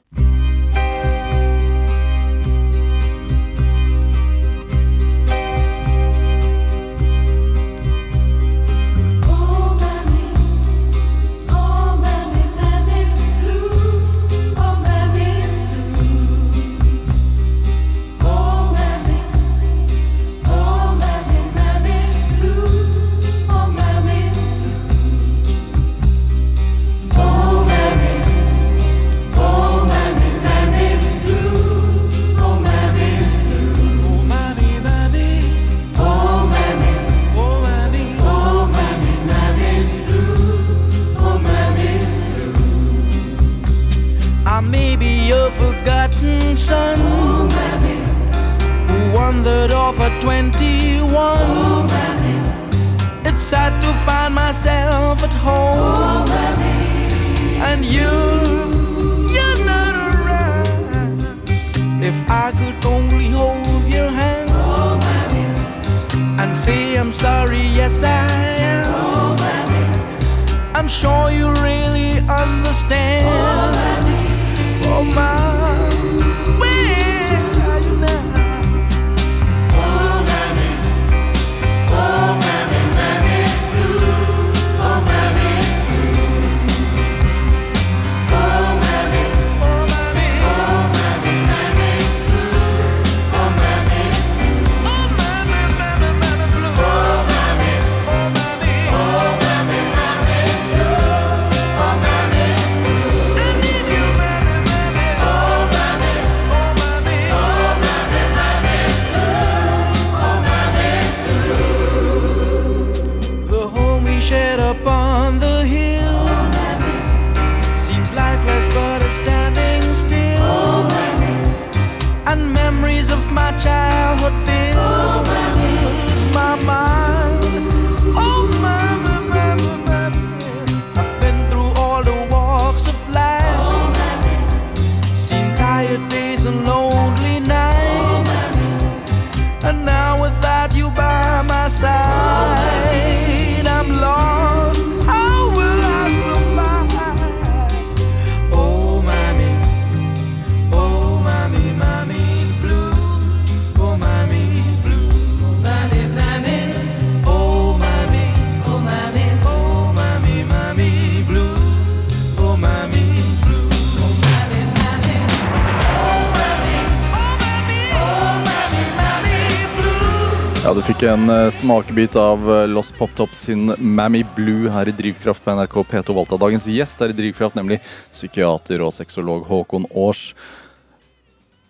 Speaker 2: Fikk en eh, smakebit av eh, Lost Pop Top sin Mammy Blue her i Drivkraft på NRK P2 Valta. Dagens gjest er i Drivkraft, nemlig psykiater og sexolog Håkon Aars.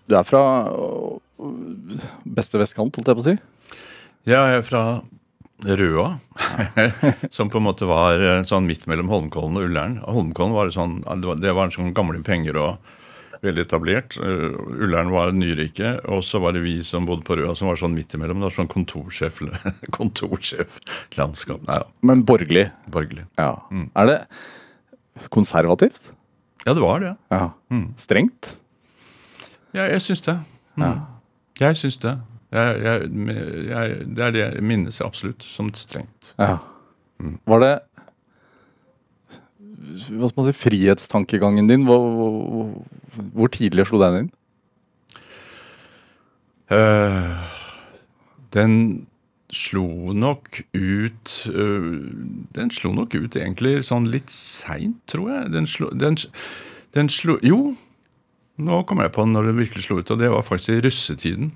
Speaker 2: Du er fra øh, beste vestkant, holdt jeg på å si?
Speaker 3: Ja, jeg er fra Røa, som på en måte var eh, sånn midt mellom Holmkollen og Ullern. Holmkollen var sånn, det var en sånn gamle penger og veldig etablert. Uh, Ullern var nyrike, og så var det vi som bodde på Røa, som var sånn midt imellom. Da, sånn kontorsjef, kontorsjeflandskap. Nei, ja.
Speaker 2: Men borgerlig?
Speaker 3: Borgerlig.
Speaker 2: Ja. Mm. Er det konservativt?
Speaker 3: Ja, det var det.
Speaker 2: Ja. Mm. Strengt?
Speaker 3: Ja, jeg syns det. Mm. Ja. Jeg syns det. Jeg, jeg, jeg, det er det jeg minnes absolutt som strengt.
Speaker 2: Ja. Mm. Var det hva skal man si, frihetstankegangen din, hvor, hvor, hvor tidlig slo den inn?
Speaker 3: Uh, den slo nok ut uh, Den slo nok ut egentlig sånn litt seint, tror jeg. Den slo, den, den slo Jo, nå kommer jeg på når den virkelig slo ut, og det var faktisk i russetiden.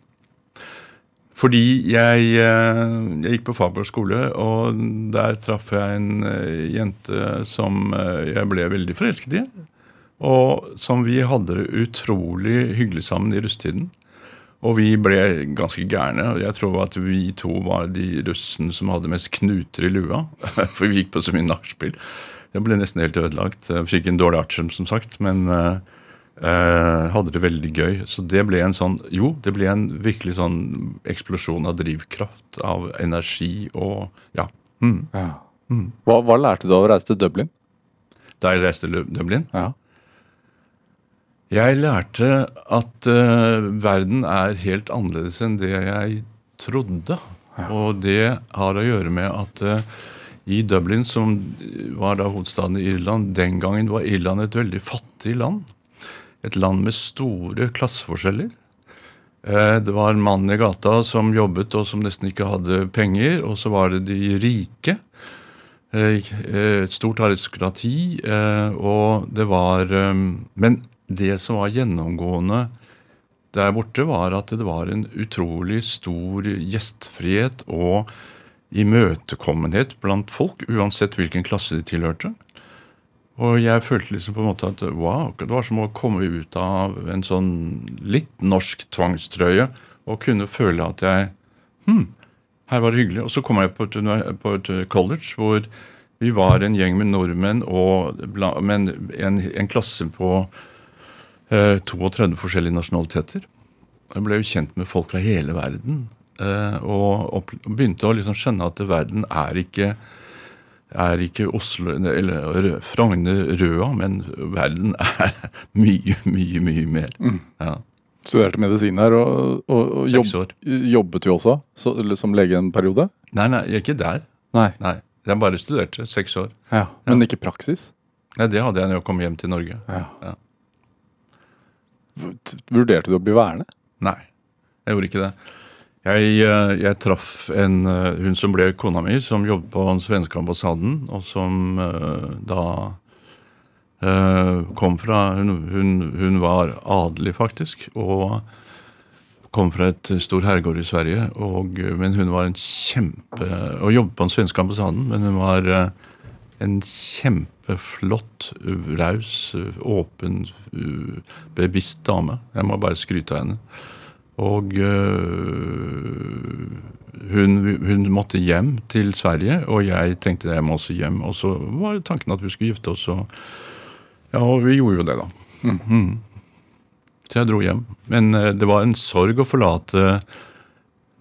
Speaker 3: Fordi jeg, eh, jeg gikk på Faber skole, og der traff jeg en eh, jente som eh, jeg ble veldig forelsket i. Og som vi hadde det utrolig hyggelig sammen i russetiden. Og vi ble ganske gærne. Jeg tror at vi to var de russene som hadde mest knuter i lua. For vi gikk på så mye nachspiel. Jeg ble nesten helt ødelagt. Jeg fikk en dårlig artium, som sagt. Men hadde det veldig gøy. Så det ble en sånn Jo, det ble en virkelig sånn eksplosjon av drivkraft, av energi og Ja. Mm.
Speaker 2: Hva, hva lærte du av å reise til Dublin?
Speaker 3: Da jeg reiste til Dublin
Speaker 2: Ja.
Speaker 3: Jeg lærte at uh, verden er helt annerledes enn det jeg trodde. Og det har å gjøre med at uh, i Dublin, som var da hovedstaden i Irland Den gangen var Irland et veldig fattig land. Et land med store klasseforskjeller. Eh, Det var mannen i gata som jobbet og som nesten ikke hadde penger, og så var det de rike. Eh, eh, Et stort aristokrati, og det var Men det som var gjennomgående der borte, var at det var en utrolig stor gjestfrihet og imøtekommenhet blant folk, uansett hvilken klasse de tilhørte. Og jeg følte liksom på en måte at wow, det var som å komme ut av en sånn litt norsk tvangstrøye og kunne føle at jeg Hm, her var det hyggelig. Og så kom jeg på et, på et college hvor vi var en gjeng med nordmenn og men en, en klasse på eh, 32 forskjellige nasjonaliteter. Jeg ble jo kjent med folk fra hele verden. eh, og, og begynte å liksom skjønne at verden er ikke er ikke Oslo eller Rø- Frogner-Røa, men verden er mye, mye, mye mer. Ja.
Speaker 2: Studerte medisin her, og, og, og jobb, jobbet du også så, eller som lege en periode?
Speaker 3: Nei, nei, ikke der.
Speaker 2: Nei.
Speaker 3: Nei, Jeg bare studerte seks år.
Speaker 2: Ja. Men ikke praksis?
Speaker 3: Nei, Det hadde jeg når jeg kom hjem til Norge.
Speaker 2: Ja.
Speaker 3: Ja.
Speaker 2: Vurderte du å bli værende?
Speaker 3: Nei, jeg gjorde ikke det. Jeg, eh, jeg traff en, eh, hun som ble kona mi, som jobbet på den svenske ambassaden, og som eh, da kom fra hun, hun, hun var adelig, faktisk, og kom fra et stor herregård i Sverige. Og, men hun var en kjempe Og jobbet på den svenske ambassaden, men hun var en kjempeflott, raus, åpen, bevisst dame. Jeg må bare skryte av henne. Og øh, hun, hun måtte hjem til Sverige, og jeg tenkte jeg må også hjem. Og så var tanken at vi skulle gifte oss, og ja, og vi gjorde jo det, da. Mhm. Så jeg dro hjem. Men øh, det var en sorg å forlate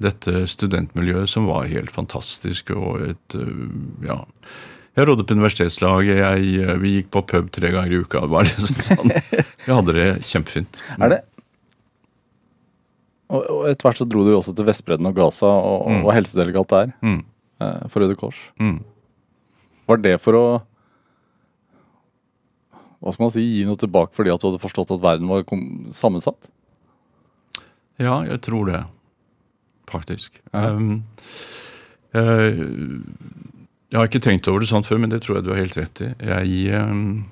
Speaker 3: dette studentmiljøet som var helt fantastisk, og et øh, ja. Jeg rådde på universitetslaget, jeg, vi gikk på pub tre ganger i uka. Var liksom sånn. Vi hadde det kjempefint.
Speaker 2: Er det og, og etter hvert så dro du jo også til Vestbredden og Gaza og, og
Speaker 3: Mm.
Speaker 2: var helsedelegat der
Speaker 3: Mm.
Speaker 2: eh, for Røde Kors.
Speaker 3: Mm.
Speaker 2: Var det for å hva skal man si, gi noe tilbake fordi at du hadde forstått at verden var sammensatt?
Speaker 3: Ja, jeg tror det. Faktisk.
Speaker 2: Ja.
Speaker 3: Um, eh, jeg har ikke tenkt over det sånn før, men det tror jeg du har helt rett i. Jeg, um,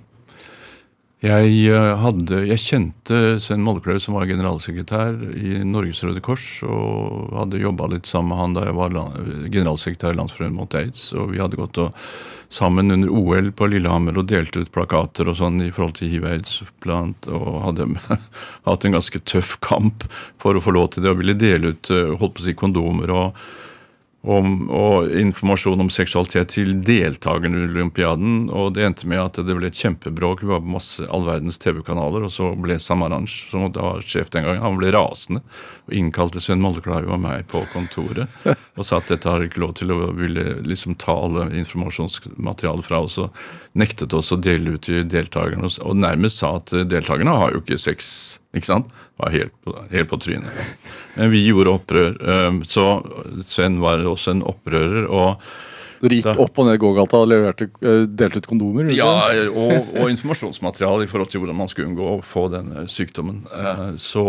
Speaker 3: jeg eh, hadde Jeg kjente Sven Molleklaug, som var generalsekretær i Norges Røde Kors, og hadde jobba litt sammen med han da jeg var generalsekretær i Landsforeningen mot aids. Og vi hadde gått og, sammen under OL på Lillehammer og delte ut plakater og sånn i forhold til hiv-aids og hadde hatt en ganske tøff kamp for å få lov til det, og ville dele ut eh, holdt på å si kondomer og, om, og informasjon om seksualitet til deltakerne i Olympiaden. Og det endte med at det ble et kjempebråk. Vi var på masse all verdens TV-kanaler. Og så ble Samaranch, som var sjef den gangen, han ble rasende. Og innkalte Sven Mollekleiv og meg på kontoret og sa at dette har ikke lov til å ville liksom ta alle informasjonsmaterialet fra oss. Og nektet oss å dele ut til deltakerne. og nærmest sa at deltakerne har jo ikke sex. Ikke sant? Var helt på, helt på trynet. Men vi gjorde opprør. eh, Så Sven var også en opprører. og
Speaker 2: Rik opp og ned gågata og eh, delte ut kondomer?
Speaker 3: Ja, og, og informasjonsmateriale i forhold til hvordan man skulle unngå å få denne sykdommen. Eh, Så,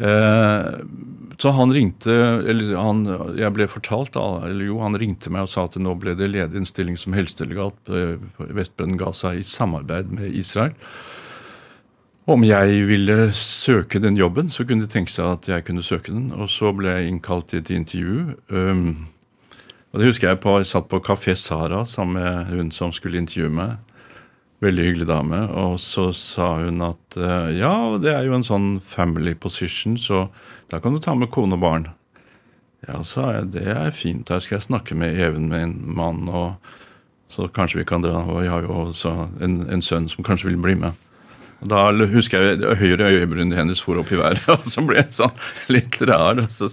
Speaker 3: eh, så han ringte Eller han, jeg ble fortalt da, eller jo, han ringte meg og sa at nå ble det ledig en stilling som helsedelegat eh, på Vestbredden Gaza i samarbeid med Israel. Om jeg ville søke den jobben, så kunne de tenke seg at jeg kunne søke den. Og så ble jeg innkalt til et intervju. Um, og det husker jeg på, jeg satt på Kafé Sara sammen med hun som skulle intervjue meg. Veldig hyggelig dame. Og så sa hun at uh, ja, det er jo en sånn family position, så da kan du ta med kone og barn. Ja, sa jeg, det er fint. Da skal jeg snakke med Even, min mann, og så kanskje vi kan dra. Og jeg har jo også en, en sønn som kanskje vil bli med. Da husker jeg høyre øyebryn hennes for opp i været, og så ble jeg sånn litt rar. Og så,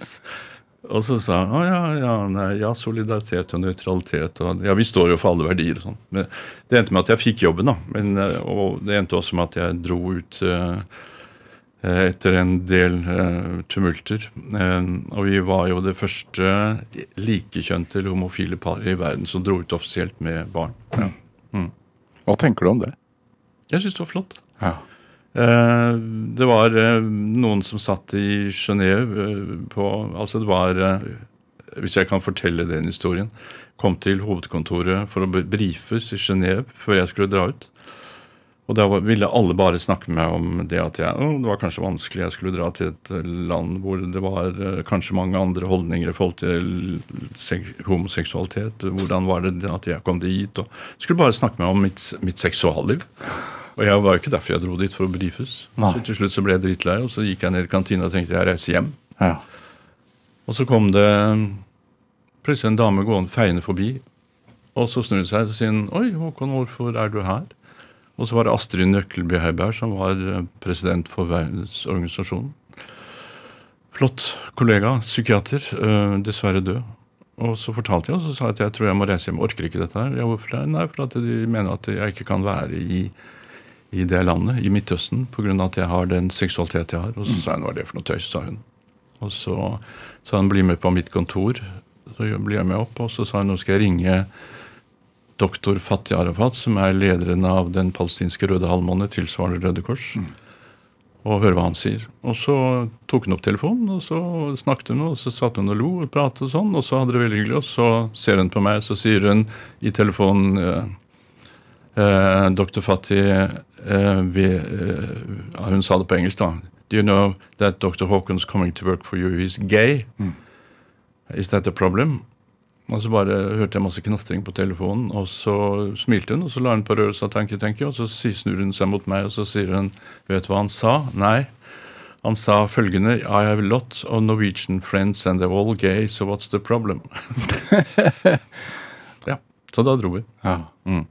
Speaker 3: og så sa hun ja, ja, nei, ja, solidaritet og nøytralitet og Ja, vi står jo for alle verdier og sånn. Men det endte med at jeg fikk jobben, da. Men, eh, og det endte også med at jeg dro ut uh, etter en del uh, tumulter. Uh, og vi var jo det første likekjønte eller homofile paret i verden som dro ut offisielt med barn. Ja.
Speaker 2: Mm. Hva tenker du om det?
Speaker 3: Jeg syns det var flott.
Speaker 2: Ja.
Speaker 3: Uh, det var noen som satt i Genéve på Altså det var Hvis jeg kan fortelle den historien. Kom til hovedkontoret for å brifes i Genéve før jeg skulle dra ut. Og da ville alle bare snakke med meg om det at jeg, oh, det var kanskje vanskelig. Jeg skulle dra til et land hvor det var kanskje mange andre holdninger i forhold til homoseksualitet. Hvordan var det at jeg kom dit? og Skulle bare snakke med meg om mitt, mitt seksualliv. Og jeg var jo ikke derfor jeg dro dit, for å brifes. Så til slutt så ble jeg drittlei, og så gikk jeg ned i kantina og tenkte jeg reiser hjem. Ja. Og så kom det plutselig en dame gående feiende forbi, og så snur hun seg og sier Oi, Håkon, hvorfor er du her? Og så var det Astrid Nøkkelby Heiberg, som var eh, president for Verdensorganisasjonen. Flott kollega, psykiater, øh, dessverre død. Og så fortalte jeg, og så sa jeg at jeg tror jeg må reise hjem. Orker ikke dette her. Ja, hvorfor det? Nei, for at de mener at jeg ikke kan være i, i det landet, i Midtøsten, pga. at jeg har den seksualitet jeg har. Og så sa hun hva er det for noe tøys, sa hun. Og så sa hun bli med på mitt kontor. Så blir jeg med opp, og så sa hun nå skal jeg ringe doktor Fatih Arafat, som er lederen av den palestinske Røde Halvmåne, tilsvarende Røde Kors, mm. og høre hva han sier. Og så tok hun opp telefonen, og så snakket hun, og så satt hun og lo og pratet og sånn, og så hadde det veldig hyggelig, og så ser hun på meg, så sier hun i telefonen eh, eh, Dr. Fatih eh, vi, eh, Hun sa det på engelsk, da. Do you know that Dr. Hawkins coming to work for you is gay? Mm. Is that a problem? Og så bare hørte jeg masse knatring på telefonen, og så smilte hun, og så la hun på røret og sa tenke, tenke, og så snur hun seg mot meg, og så sier hun Vet du hva han sa? Nei. Han sa følgende I have a lot of Norwegian friends and they're all gay, so what's the problem? ja. Så da dro vi.
Speaker 2: Ja. Mm.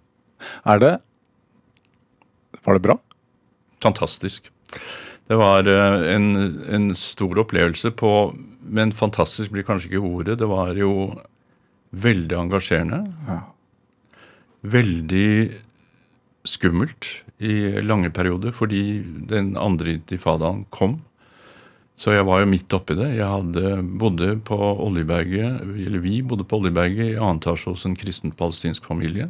Speaker 2: Er det Var det bra?
Speaker 3: Fantastisk. Det var eh, en, en stor opplevelse på Men fantastisk blir kanskje ikke ordet. Det var jo Veldig engasjerende. Ja. Veldig skummelt i lange perioder fordi den andre intifadaen kom. Så jeg var jo midt oppi det. Jeg hadde, bodde på Oljeberget, eller Vi bodde på Oljeberget i annen etasje hos en kristen-palestinsk familie.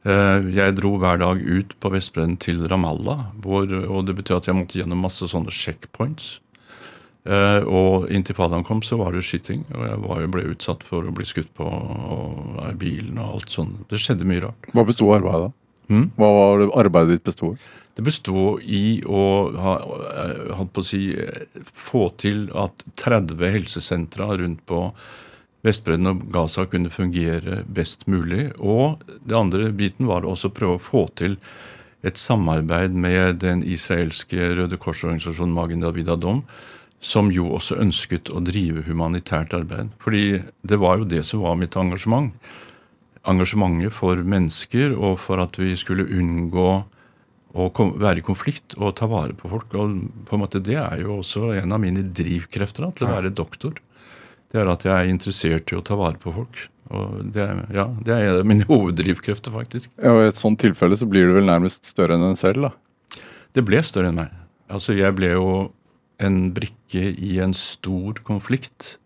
Speaker 3: Eh, jeg dro hver dag ut på Vestbredden til Ramallah, hvor, og det betyr at jeg måtte gjennom masse sånne checkpoints. Uh, og intifadaen kom, så var det skyting. Og jeg var, ble utsatt for å bli skutt på i bilen og alt sånt. Det skjedde mye rart.
Speaker 2: Hva besto arbeidet? Hmm? Hva var det arbeidet ditt bestod
Speaker 3: Det bestod i å ha, holdt på å si, få til at 30 helsesentra rundt på Vestbredden og Gaza kunne fungere best mulig. Og det andre biten var også å prøve å få til et samarbeid med den israelske Røde Kors-organisasjonen Magen David Adom som jo også ønsket å drive humanitært arbeid. Fordi det var jo det som var mitt engasjement. Engasjementet for mennesker og for at vi skulle unngå å være i konflikt og ta vare på folk. Og på en måte Det er jo også en av mine drivkrefter da, til å være doktor. Det er at jeg er interessert i å ta vare på folk. Og det ja, det er mine hoveddrivkrefter, faktisk.
Speaker 2: Ja, og I et sånt tilfelle så blir du vel nærmest større enn en selv, da?
Speaker 3: Det ble større enn meg. Altså, Jeg ble jo en brikke i en stor konflikt.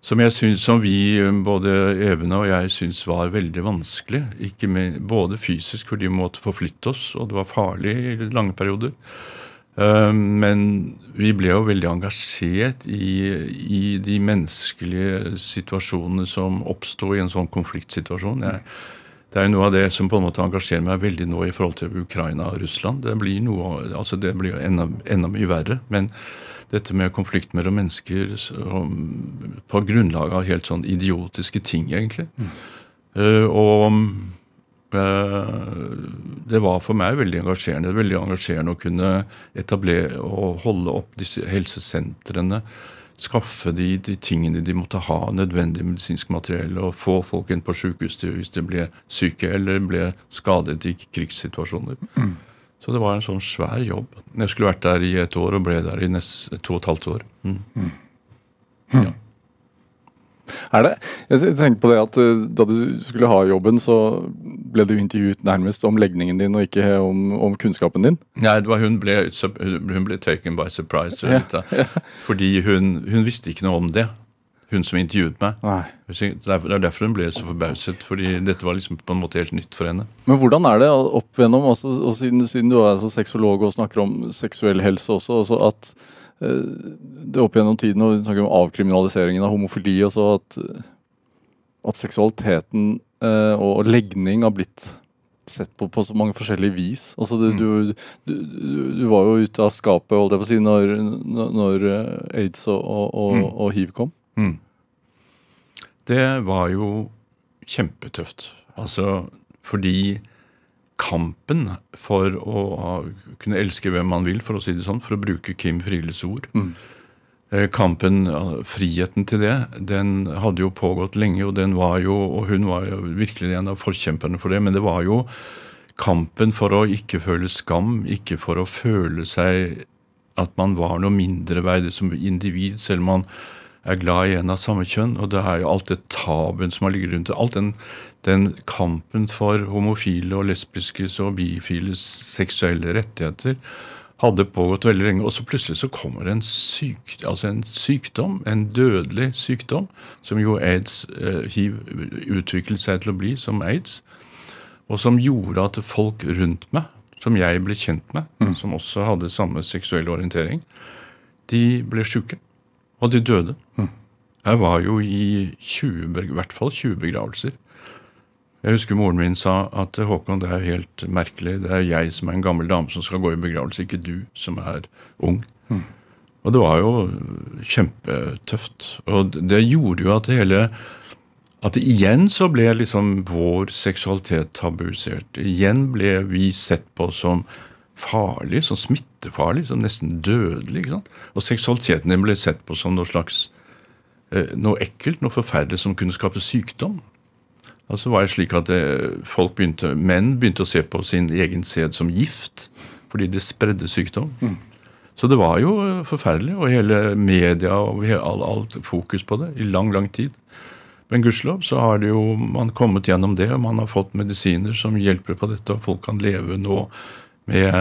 Speaker 3: Som, jeg synes, som vi, både Evene og jeg, syntes var veldig vanskelig. Med, både fysisk fordi vi måtte forflytte oss, og det var farlig i lange perioder. Uh, men vi ble jo veldig engasjert i, i de menneskelige situasjonene som oppsto i en sånn konfliktsituasjon. Jeg, det er jo noe av det som på en måte engasjerer meg veldig nå i forhold til Ukraina og Russland. Det blir jo altså enda, enda mye verre. Men dette med konflikt mellom mennesker på grunnlag av helt sånn idiotiske ting, egentlig. Mm. Uh, og det var for meg veldig engasjerende. Veldig engasjerende å kunne etablere og holde opp disse helsesentrene skaffe de, de, tingene de måtte ha, nødvendig medisinsk materiell, og få folk inn på sykehus hvis de ble syke eller ble skadet i krigssituasjoner. Mm. Så det var en sånn svær jobb. Jeg skulle vært der i et år og ble der i nest, to og et halvt år. Mm.
Speaker 2: Ja. Er det? Jeg tenker på det at eh, Da du skulle ha jobben, så ble du intervjuet nærmest om legningen din og ikke om, om kunnskapen din?
Speaker 3: Nei, var, hun, ble, hun, ble, taken by surprise. Ja, ja. Fordi hun, hun, visste ikke noe om det, hun som intervjuet meg. Nei. Det er derfor hun ble så forbauset, fordi dette var liksom på en måte helt nytt for henne.
Speaker 2: Men hvordan er det opp igjennom, også, og siden, siden, du er altså sexolog og snakker om seksuell helse også, også at Eh, det opp gjennom tiden, og vi snakker om avkriminaliseringen av homofili og så at, at seksualiteten eh, og legning har blitt sett på på så mange forskjellige vis. Altså, du, mm. du, du, du, var jo ute av skapet holdt jeg på å si, når, når eh, aids og, og, mm. og hiv kom. Mm.
Speaker 3: Det var jo kjempetøft. Altså fordi kampen for å kunne elske hvem man vil, for å si det sånn, for å bruke Kim Friles ord. Mm. Eh, kampen, friheten til det, den hadde jo pågått lenge, og den var jo, og hun var jo virkelig en av forkjemperne for det. Men det var jo kampen for å ikke føle skam, ikke for å føle seg at man var noe mindreverdig som individ, selv om man er glad i en av samme kjønn. Og det er jo alt det tabuen som har ligget rundt det. Alt den den kampen for homofile og lesbiskes og bifiles seksuelle rettigheter hadde pågått veldig lenge. Og så plutselig så kommer det en, syk, altså en sykdom, en dødelig sykdom, som jo aids, eh, hiv utviklet seg til å bli som aids, og som gjorde at folk rundt meg, som jeg ble kjent med, mm. som også hadde samme seksuelle orientering, de ble sjuke. Og de døde. Mm. Jeg var jo i 20, i hvert fall 20 begravelser. Jeg husker moren min sa at Håkon, det er helt merkelig. Det er jeg som er en gammel dame som skal gå i begravelse, ikke du som er ung. Mm. Og det var jo kjempetøft. Og det gjorde jo at det hele At igjen så ble liksom vår seksualitet tabuisert. Igjen ble vi sett på som farlig, som smittefarlig, som nesten dødelig. ikke sant? Og seksualiteten din ble sett på som noe slags eh, noe ekkelt, noe forferdelig som kunne skape sykdom. Altså var det slik at eh, folk begynte, Menn begynte å se på sin egen sæd som gift fordi det spredde sykdom. Mm. Så det var jo eh, forferdelig, og hele media og alt, alt fokus på det i lang, lang tid. Men gudskjelov så har det jo man kommet gjennom det, og man har fått medisiner som hjelper på dette, og folk kan leve nå med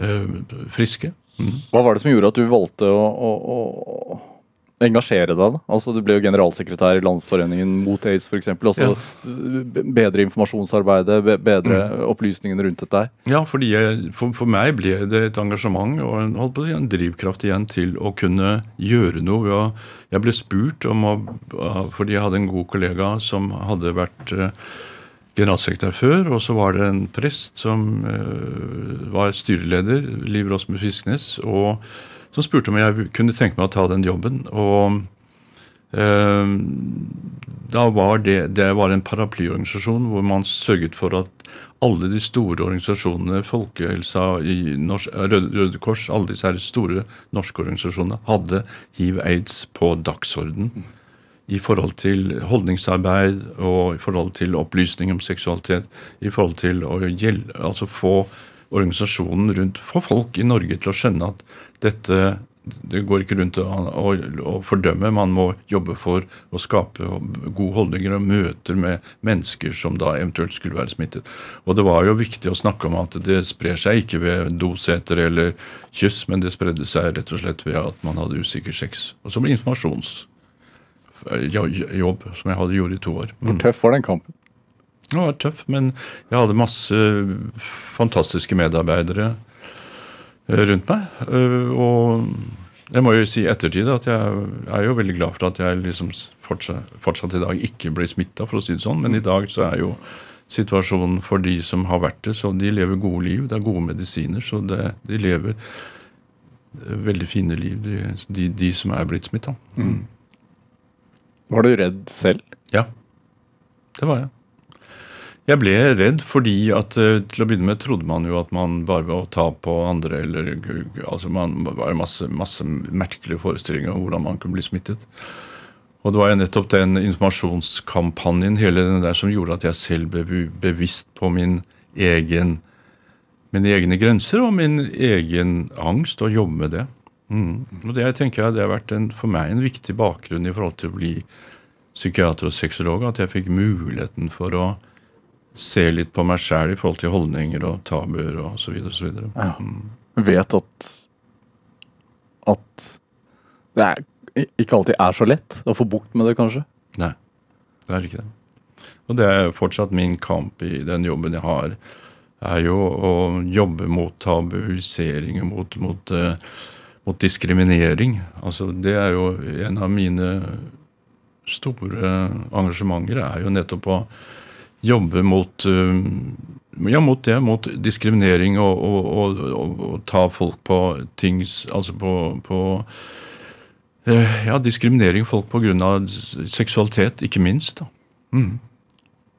Speaker 3: øh, friske. Mm.
Speaker 2: Hva var det som gjorde at du valgte å, å, å engasjere deg? da? Altså Du ble jo generalsekretær i Landsforeningen mot aids f.eks. Altså, ja. Bedre informasjonsarbeidet, bedre mm. opplysningene rundt dette.
Speaker 3: Ja, fordi jeg, for, for, meg ble det et engasjement og en, holdt på å si, en drivkraft igjen til å kunne gjøre noe. Jeg ble spurt om å Fordi jeg hadde en god kollega som hadde vært uh, generalsekretær før, og så var det en prest som uh, var styreleder, Liv Rosme Fisknes. og som spurte om jeg kunne tenke meg å ta den jobben. Og eh, da var det, det var en paraplyorganisasjon hvor man sørget for at alle de store organisasjonene, Folkehelsa, Røde Kors, alle disse her store norske organisasjonene, hadde hiv-aids på dagsorden. I forhold til holdningsarbeid og i forhold til opplysning om seksualitet. I forhold til å gjelde, altså få organisasjonen rundt Få folk i Norge til å skjønne at dette det går ikke rundt å, å, å, fordømme, man må jobbe for å skape gode holdninger og møter med mennesker som da eventuelt skulle være smittet. Og det var jo viktig å snakke om at det sprer seg ikke ved doseter eller kyss, men det spredde seg rett og slett ved at man hadde usikker sex. Og så ble informasjonsjobb, som jeg hadde gjort i to år.
Speaker 2: Hvor mm. tøff var den kampen?
Speaker 3: Det var tøff, men jeg hadde masse fantastiske medarbeidere eh, rundt meg. Eh, og jeg må jo si i ettertid at jeg er jo veldig glad for at jeg liksom fortsatt, fortsatt i dag ikke ble smitta, for å si det sånn. Men i dag så er jo situasjonen for de som har vært det, så de lever gode liv. Det er gode medisiner, så det, de lever veldig fine liv, de, de, de som er blitt smitta. Mm.
Speaker 2: Var du redd selv?
Speaker 3: Ja, det var jeg. Jeg ble redd fordi at eh, til å begynne med trodde man jo at man bare var å ta på andre eller altså man var masse, masse merkelige forestillinger om hvordan man kunne bli smittet. Og det var jo nettopp den informasjonskampanjen hele den der som gjorde at jeg selv ble bevisst på min egen mine egne grenser og min egen angst, og jobbe med det. Mm. Og det tenker jeg det har vært en, for meg en viktig bakgrunn i forhold til å bli psykiater og sexolog, at jeg fikk muligheten for å se litt på meg sjæl i forhold til holdninger og tabuer og så videre. Og så videre.
Speaker 2: Ja.
Speaker 3: Mm.
Speaker 2: Vet at at det er, ikke alltid er så lett å få bukt med det, kanskje.
Speaker 3: Nei, det er ikke det. Og det er fortsatt min kamp i den jobben jeg har, er jo å jobbe mot tabuisering, mot, mot, eh, mot diskriminering. Altså, det er jo en av mine store engasjementer, er jo nettopp å jobbe mot eh, ja, mot det. Mot diskriminering og, og, og, og ta folk på ting Altså på, på eh, Ja, diskriminering folk pga. seksualitet, ikke minst. da. Mm.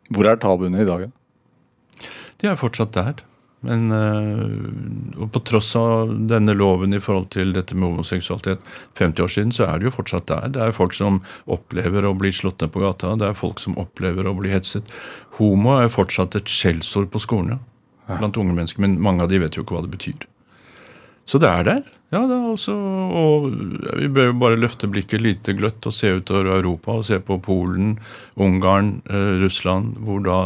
Speaker 2: Hvor er tabuene i dag? da?
Speaker 3: De er fortsatt der. Men øh, og på tross av denne loven i forhold til dette med homoseksualitet 50 år siden, så er det jo fortsatt der. Det er folk som opplever å bli slått ned på gata. Det er folk som opplever å bli hetset. Homo er fortsatt et skjellsord på skolene blant unge mennesker, men mange av de vet jo ikke hva det betyr. Så det er der. Ja, det er også, og Vi bør jo bare løfte blikket lite gløtt og se utover Europa og se på Polen, Ungarn, eh, Russland, hvor da,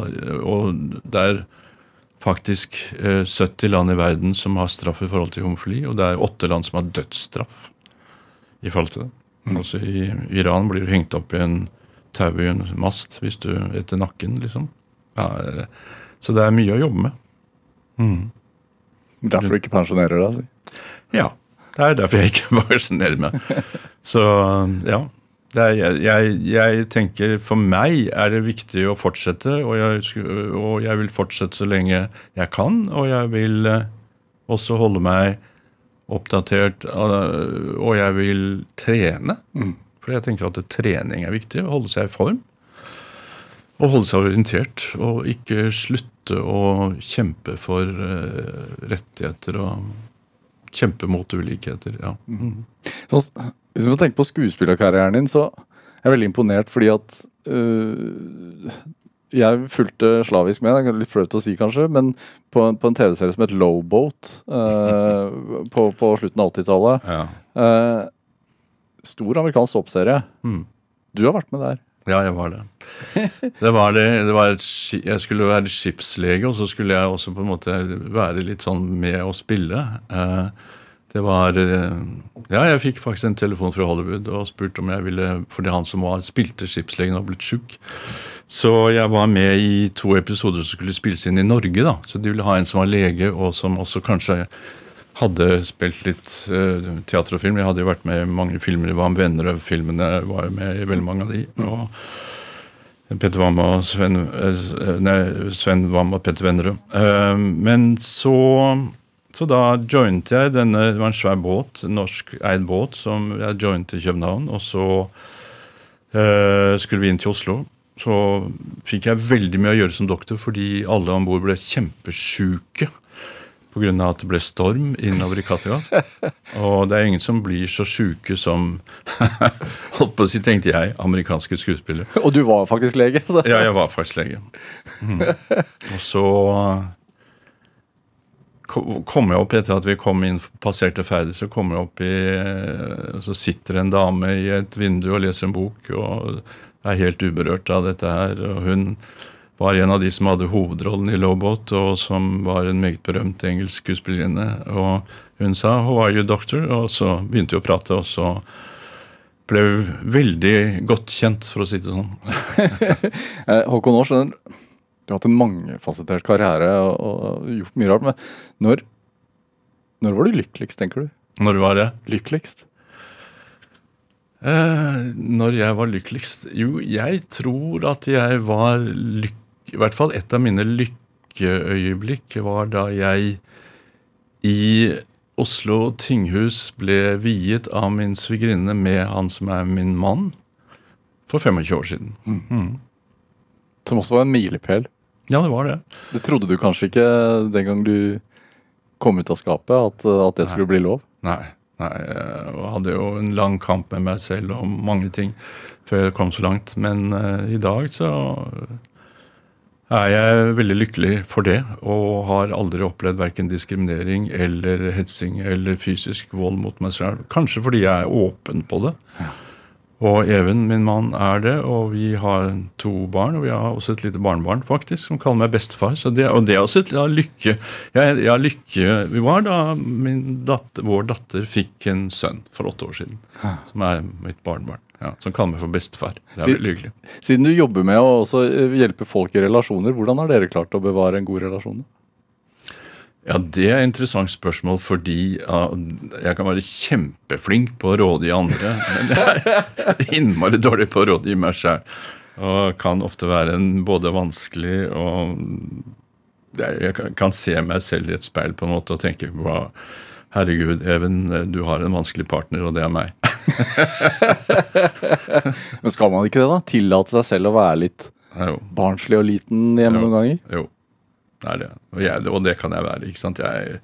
Speaker 3: og der faktisk eh, 70 land i verden som har straff i forhold til homofili, og det er åtte land som har dødsstraff i forhold til det. Altså I Iran blir du hengt opp i en tau i en mast hvis du etter nakken, liksom. Ja, eh, så det er mye å jobbe med. Mm.
Speaker 2: Derfor du ikke pensjonerer deg? Altså.
Speaker 3: Ja. Det er derfor jeg ikke pensjonerer meg. Så ja. Er, jeg, jeg, tenker For meg er det viktig å fortsette, og jeg, og jeg vil fortsette så lenge jeg kan. Og jeg vil eh, også holde meg oppdatert, eh, og jeg vil trene. For jeg tenker at trening er viktig. å Holde seg i form. Og holde seg orientert. Og ikke slutte å kjempe for eh, rettigheter og kjempe mot ulikheter. ja. Mm.
Speaker 2: Sånn, hvis vi tenker på skuespillerkarrieren din, så er jeg veldig imponert fordi at øh, Jeg fulgte slavisk med, det er litt flaut å si kanskje, men på, på en TV-serie som het Lowboat øh, på, på slutten av 80-tallet.
Speaker 3: Ja.
Speaker 2: Øh, stor amerikansk soppserie.
Speaker 3: Mm.
Speaker 2: Du har vært med der.
Speaker 3: Ja, jeg var det. Det var det, det var et, jeg skulle være skipslege, og så skulle jeg også på en måte være litt sånn med å spille. Eh, Det var eh, Ja, jeg fikk faktisk en telefon fra Hollywood og spurte om jeg ville Fordi han som var, spilte skipslegen, var blitt sjuk. Så jeg var med i to episoder som skulle spilles inn i Norge. da. Så de ville ha en som var lege, og som også kanskje hadde spilt litt uh, teater og film. Jeg hadde jo vært med i mange filmer. Det var Vennerød-filmene var jo med i veldig mange av de. og Petter Wam og Sven, uh, nei, Sven Wam og Petter Vennerød. Uh, men så så da joint jeg denne Det var en svær båt, norskeid båt, som jeg joinet i København. Og så eh, skulle vi inn til Oslo. Så fikk jeg veldig mye å gjøre som doktor fordi alle om bord ble kjempesjuke pga. at det ble storm innover i Kattegat. Og det er ingen som blir så sjuke som Holdt på å si, tenkte jeg, amerikanske skuespillere.
Speaker 2: Og du var faktisk lege. Så.
Speaker 3: Ja, jeg var faktisk lege. Mm. Og så kom jeg opp etter at vi kom inn, passerte ferdig, så kom jeg opp i eh, Så sitter en dame i et vindu og leser en bok og er helt uberørt av dette her. Og hun var en av de som hadde hovedrollen i Lowboat, og som var en meget berømt engelsk skuespillerinne. Og hun sa 'How are you, doctor?' Og så begynte vi å prate, og så ble vi veldig godt kjent, for å si det sånn.
Speaker 2: Eh, Håkon Aars, du har hatt en mangefasettert karriere og, og gjort mye rart. Men når, når var du lykkeligst, tenker du?
Speaker 3: Når var jeg?
Speaker 2: Lykkeligst?
Speaker 3: Eh, når jeg var lykkeligst? Jo, jeg tror at jeg var lyk... I hvert fall et av mine lykkeøyeblikk var da jeg i Oslo tinghus ble viet av min svigerinne med han som er min mann, for 25 år siden.
Speaker 2: Som også var en milepæl.
Speaker 3: Ja, det var det.
Speaker 2: Det trodde du kanskje ikke den gang du kom ut av skapet, at, at det skulle bli lov?
Speaker 3: Nei. nei jeg hadde jo en lang kamp med meg selv om mange ting før jeg kom så langt. Men uh, i dag så er jeg veldig lykkelig for det, og har aldri opplevd verken diskriminering eller hetsing eller fysisk vold mot meg selv. Kanskje fordi jeg er åpen på det. Ja. Og Even, min mann, er det, og vi har to barn. Og vi har også et lite barnebarn faktisk, som kaller meg bestefar. Det, og det er også et ja, lykke. Jeg, ja, lykke Vi var da datter, vår datter fikk en sønn for åtte år siden, Hæ. som er mitt barnebarn. Ja, som kaller meg for bestefar. Det er veldig hyggelig.
Speaker 2: Siden du jobber med å også eh, hjelpe folk i relasjoner, hvordan har dere klart å bevare en god relasjon?
Speaker 3: Ja, Det er et interessant spørsmål, fordi ja, jeg kan være kjempeflink på å rådgi andre. Men jeg er innmari dårlig på å rådgi meg sjøl. Og kan ofte være en både vanskelig og Jeg kan se meg selv i et speil på en måte og tenke på Herregud, Even, du har en vanskelig partner, og det er meg.
Speaker 2: Men skal man ikke det, da? Tillate seg selv å være litt barnslig og liten hjemme jo. noen ganger?
Speaker 3: Jo. Det er det. Og, jeg, og, det kan jeg være. ikke sant? Jeg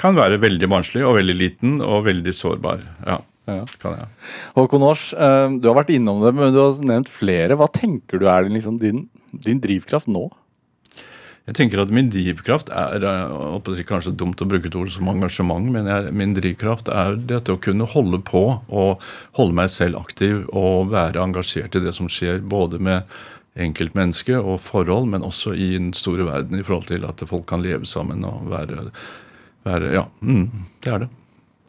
Speaker 3: kan være veldig barnslig og veldig liten og veldig sårbar. Ja, ja. kan jeg.
Speaker 2: Håkon Aars, eh, du har vært innom det, men du har nevnt flere. Hva tenker du er liksom din, din drivkraft nå?
Speaker 3: Jeg tenker at Min drivkraft er eh, kanskje dumt å bruke et ord som engasjement, men jeg, min drivkraft er dette å kunne holde på og holde meg selv aktiv og være engasjert i det som skjer, både med enkeltmenneske og forhold, men også i den store verden i forhold til at folk kan leve sammen og være, være Ja, mm, det er det.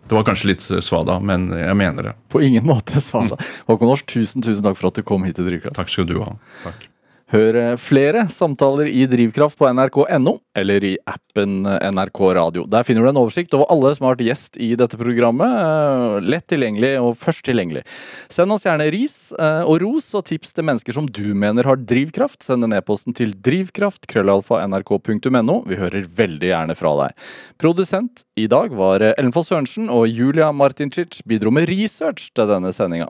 Speaker 3: Det var kanskje litt svada, men jeg mener det.
Speaker 2: På ingen måte svada. Håkon Ors, tusen, tusen takk for at du kom hit til Drivkraft.
Speaker 3: Takk skal du ha. Takk.
Speaker 2: Hør flere samtaler i Drivkraft på nrk.no, eller i appen NRK Radio. Der finner du en oversikt over alle som har vært gjest i dette programmet. Eh, lett tilgjengelig og først tilgjengelig. Send oss gjerne ris eh, og ros og tips til mennesker som du mener har drivkraft. Send en e-posten til drivkraft krøllalfa nrk.no. Vi hører veldig gjerne fra deg. Produsent i dag var Ellen Foss Sørensen, og Julia Martincic bidro med research til denne sendinga.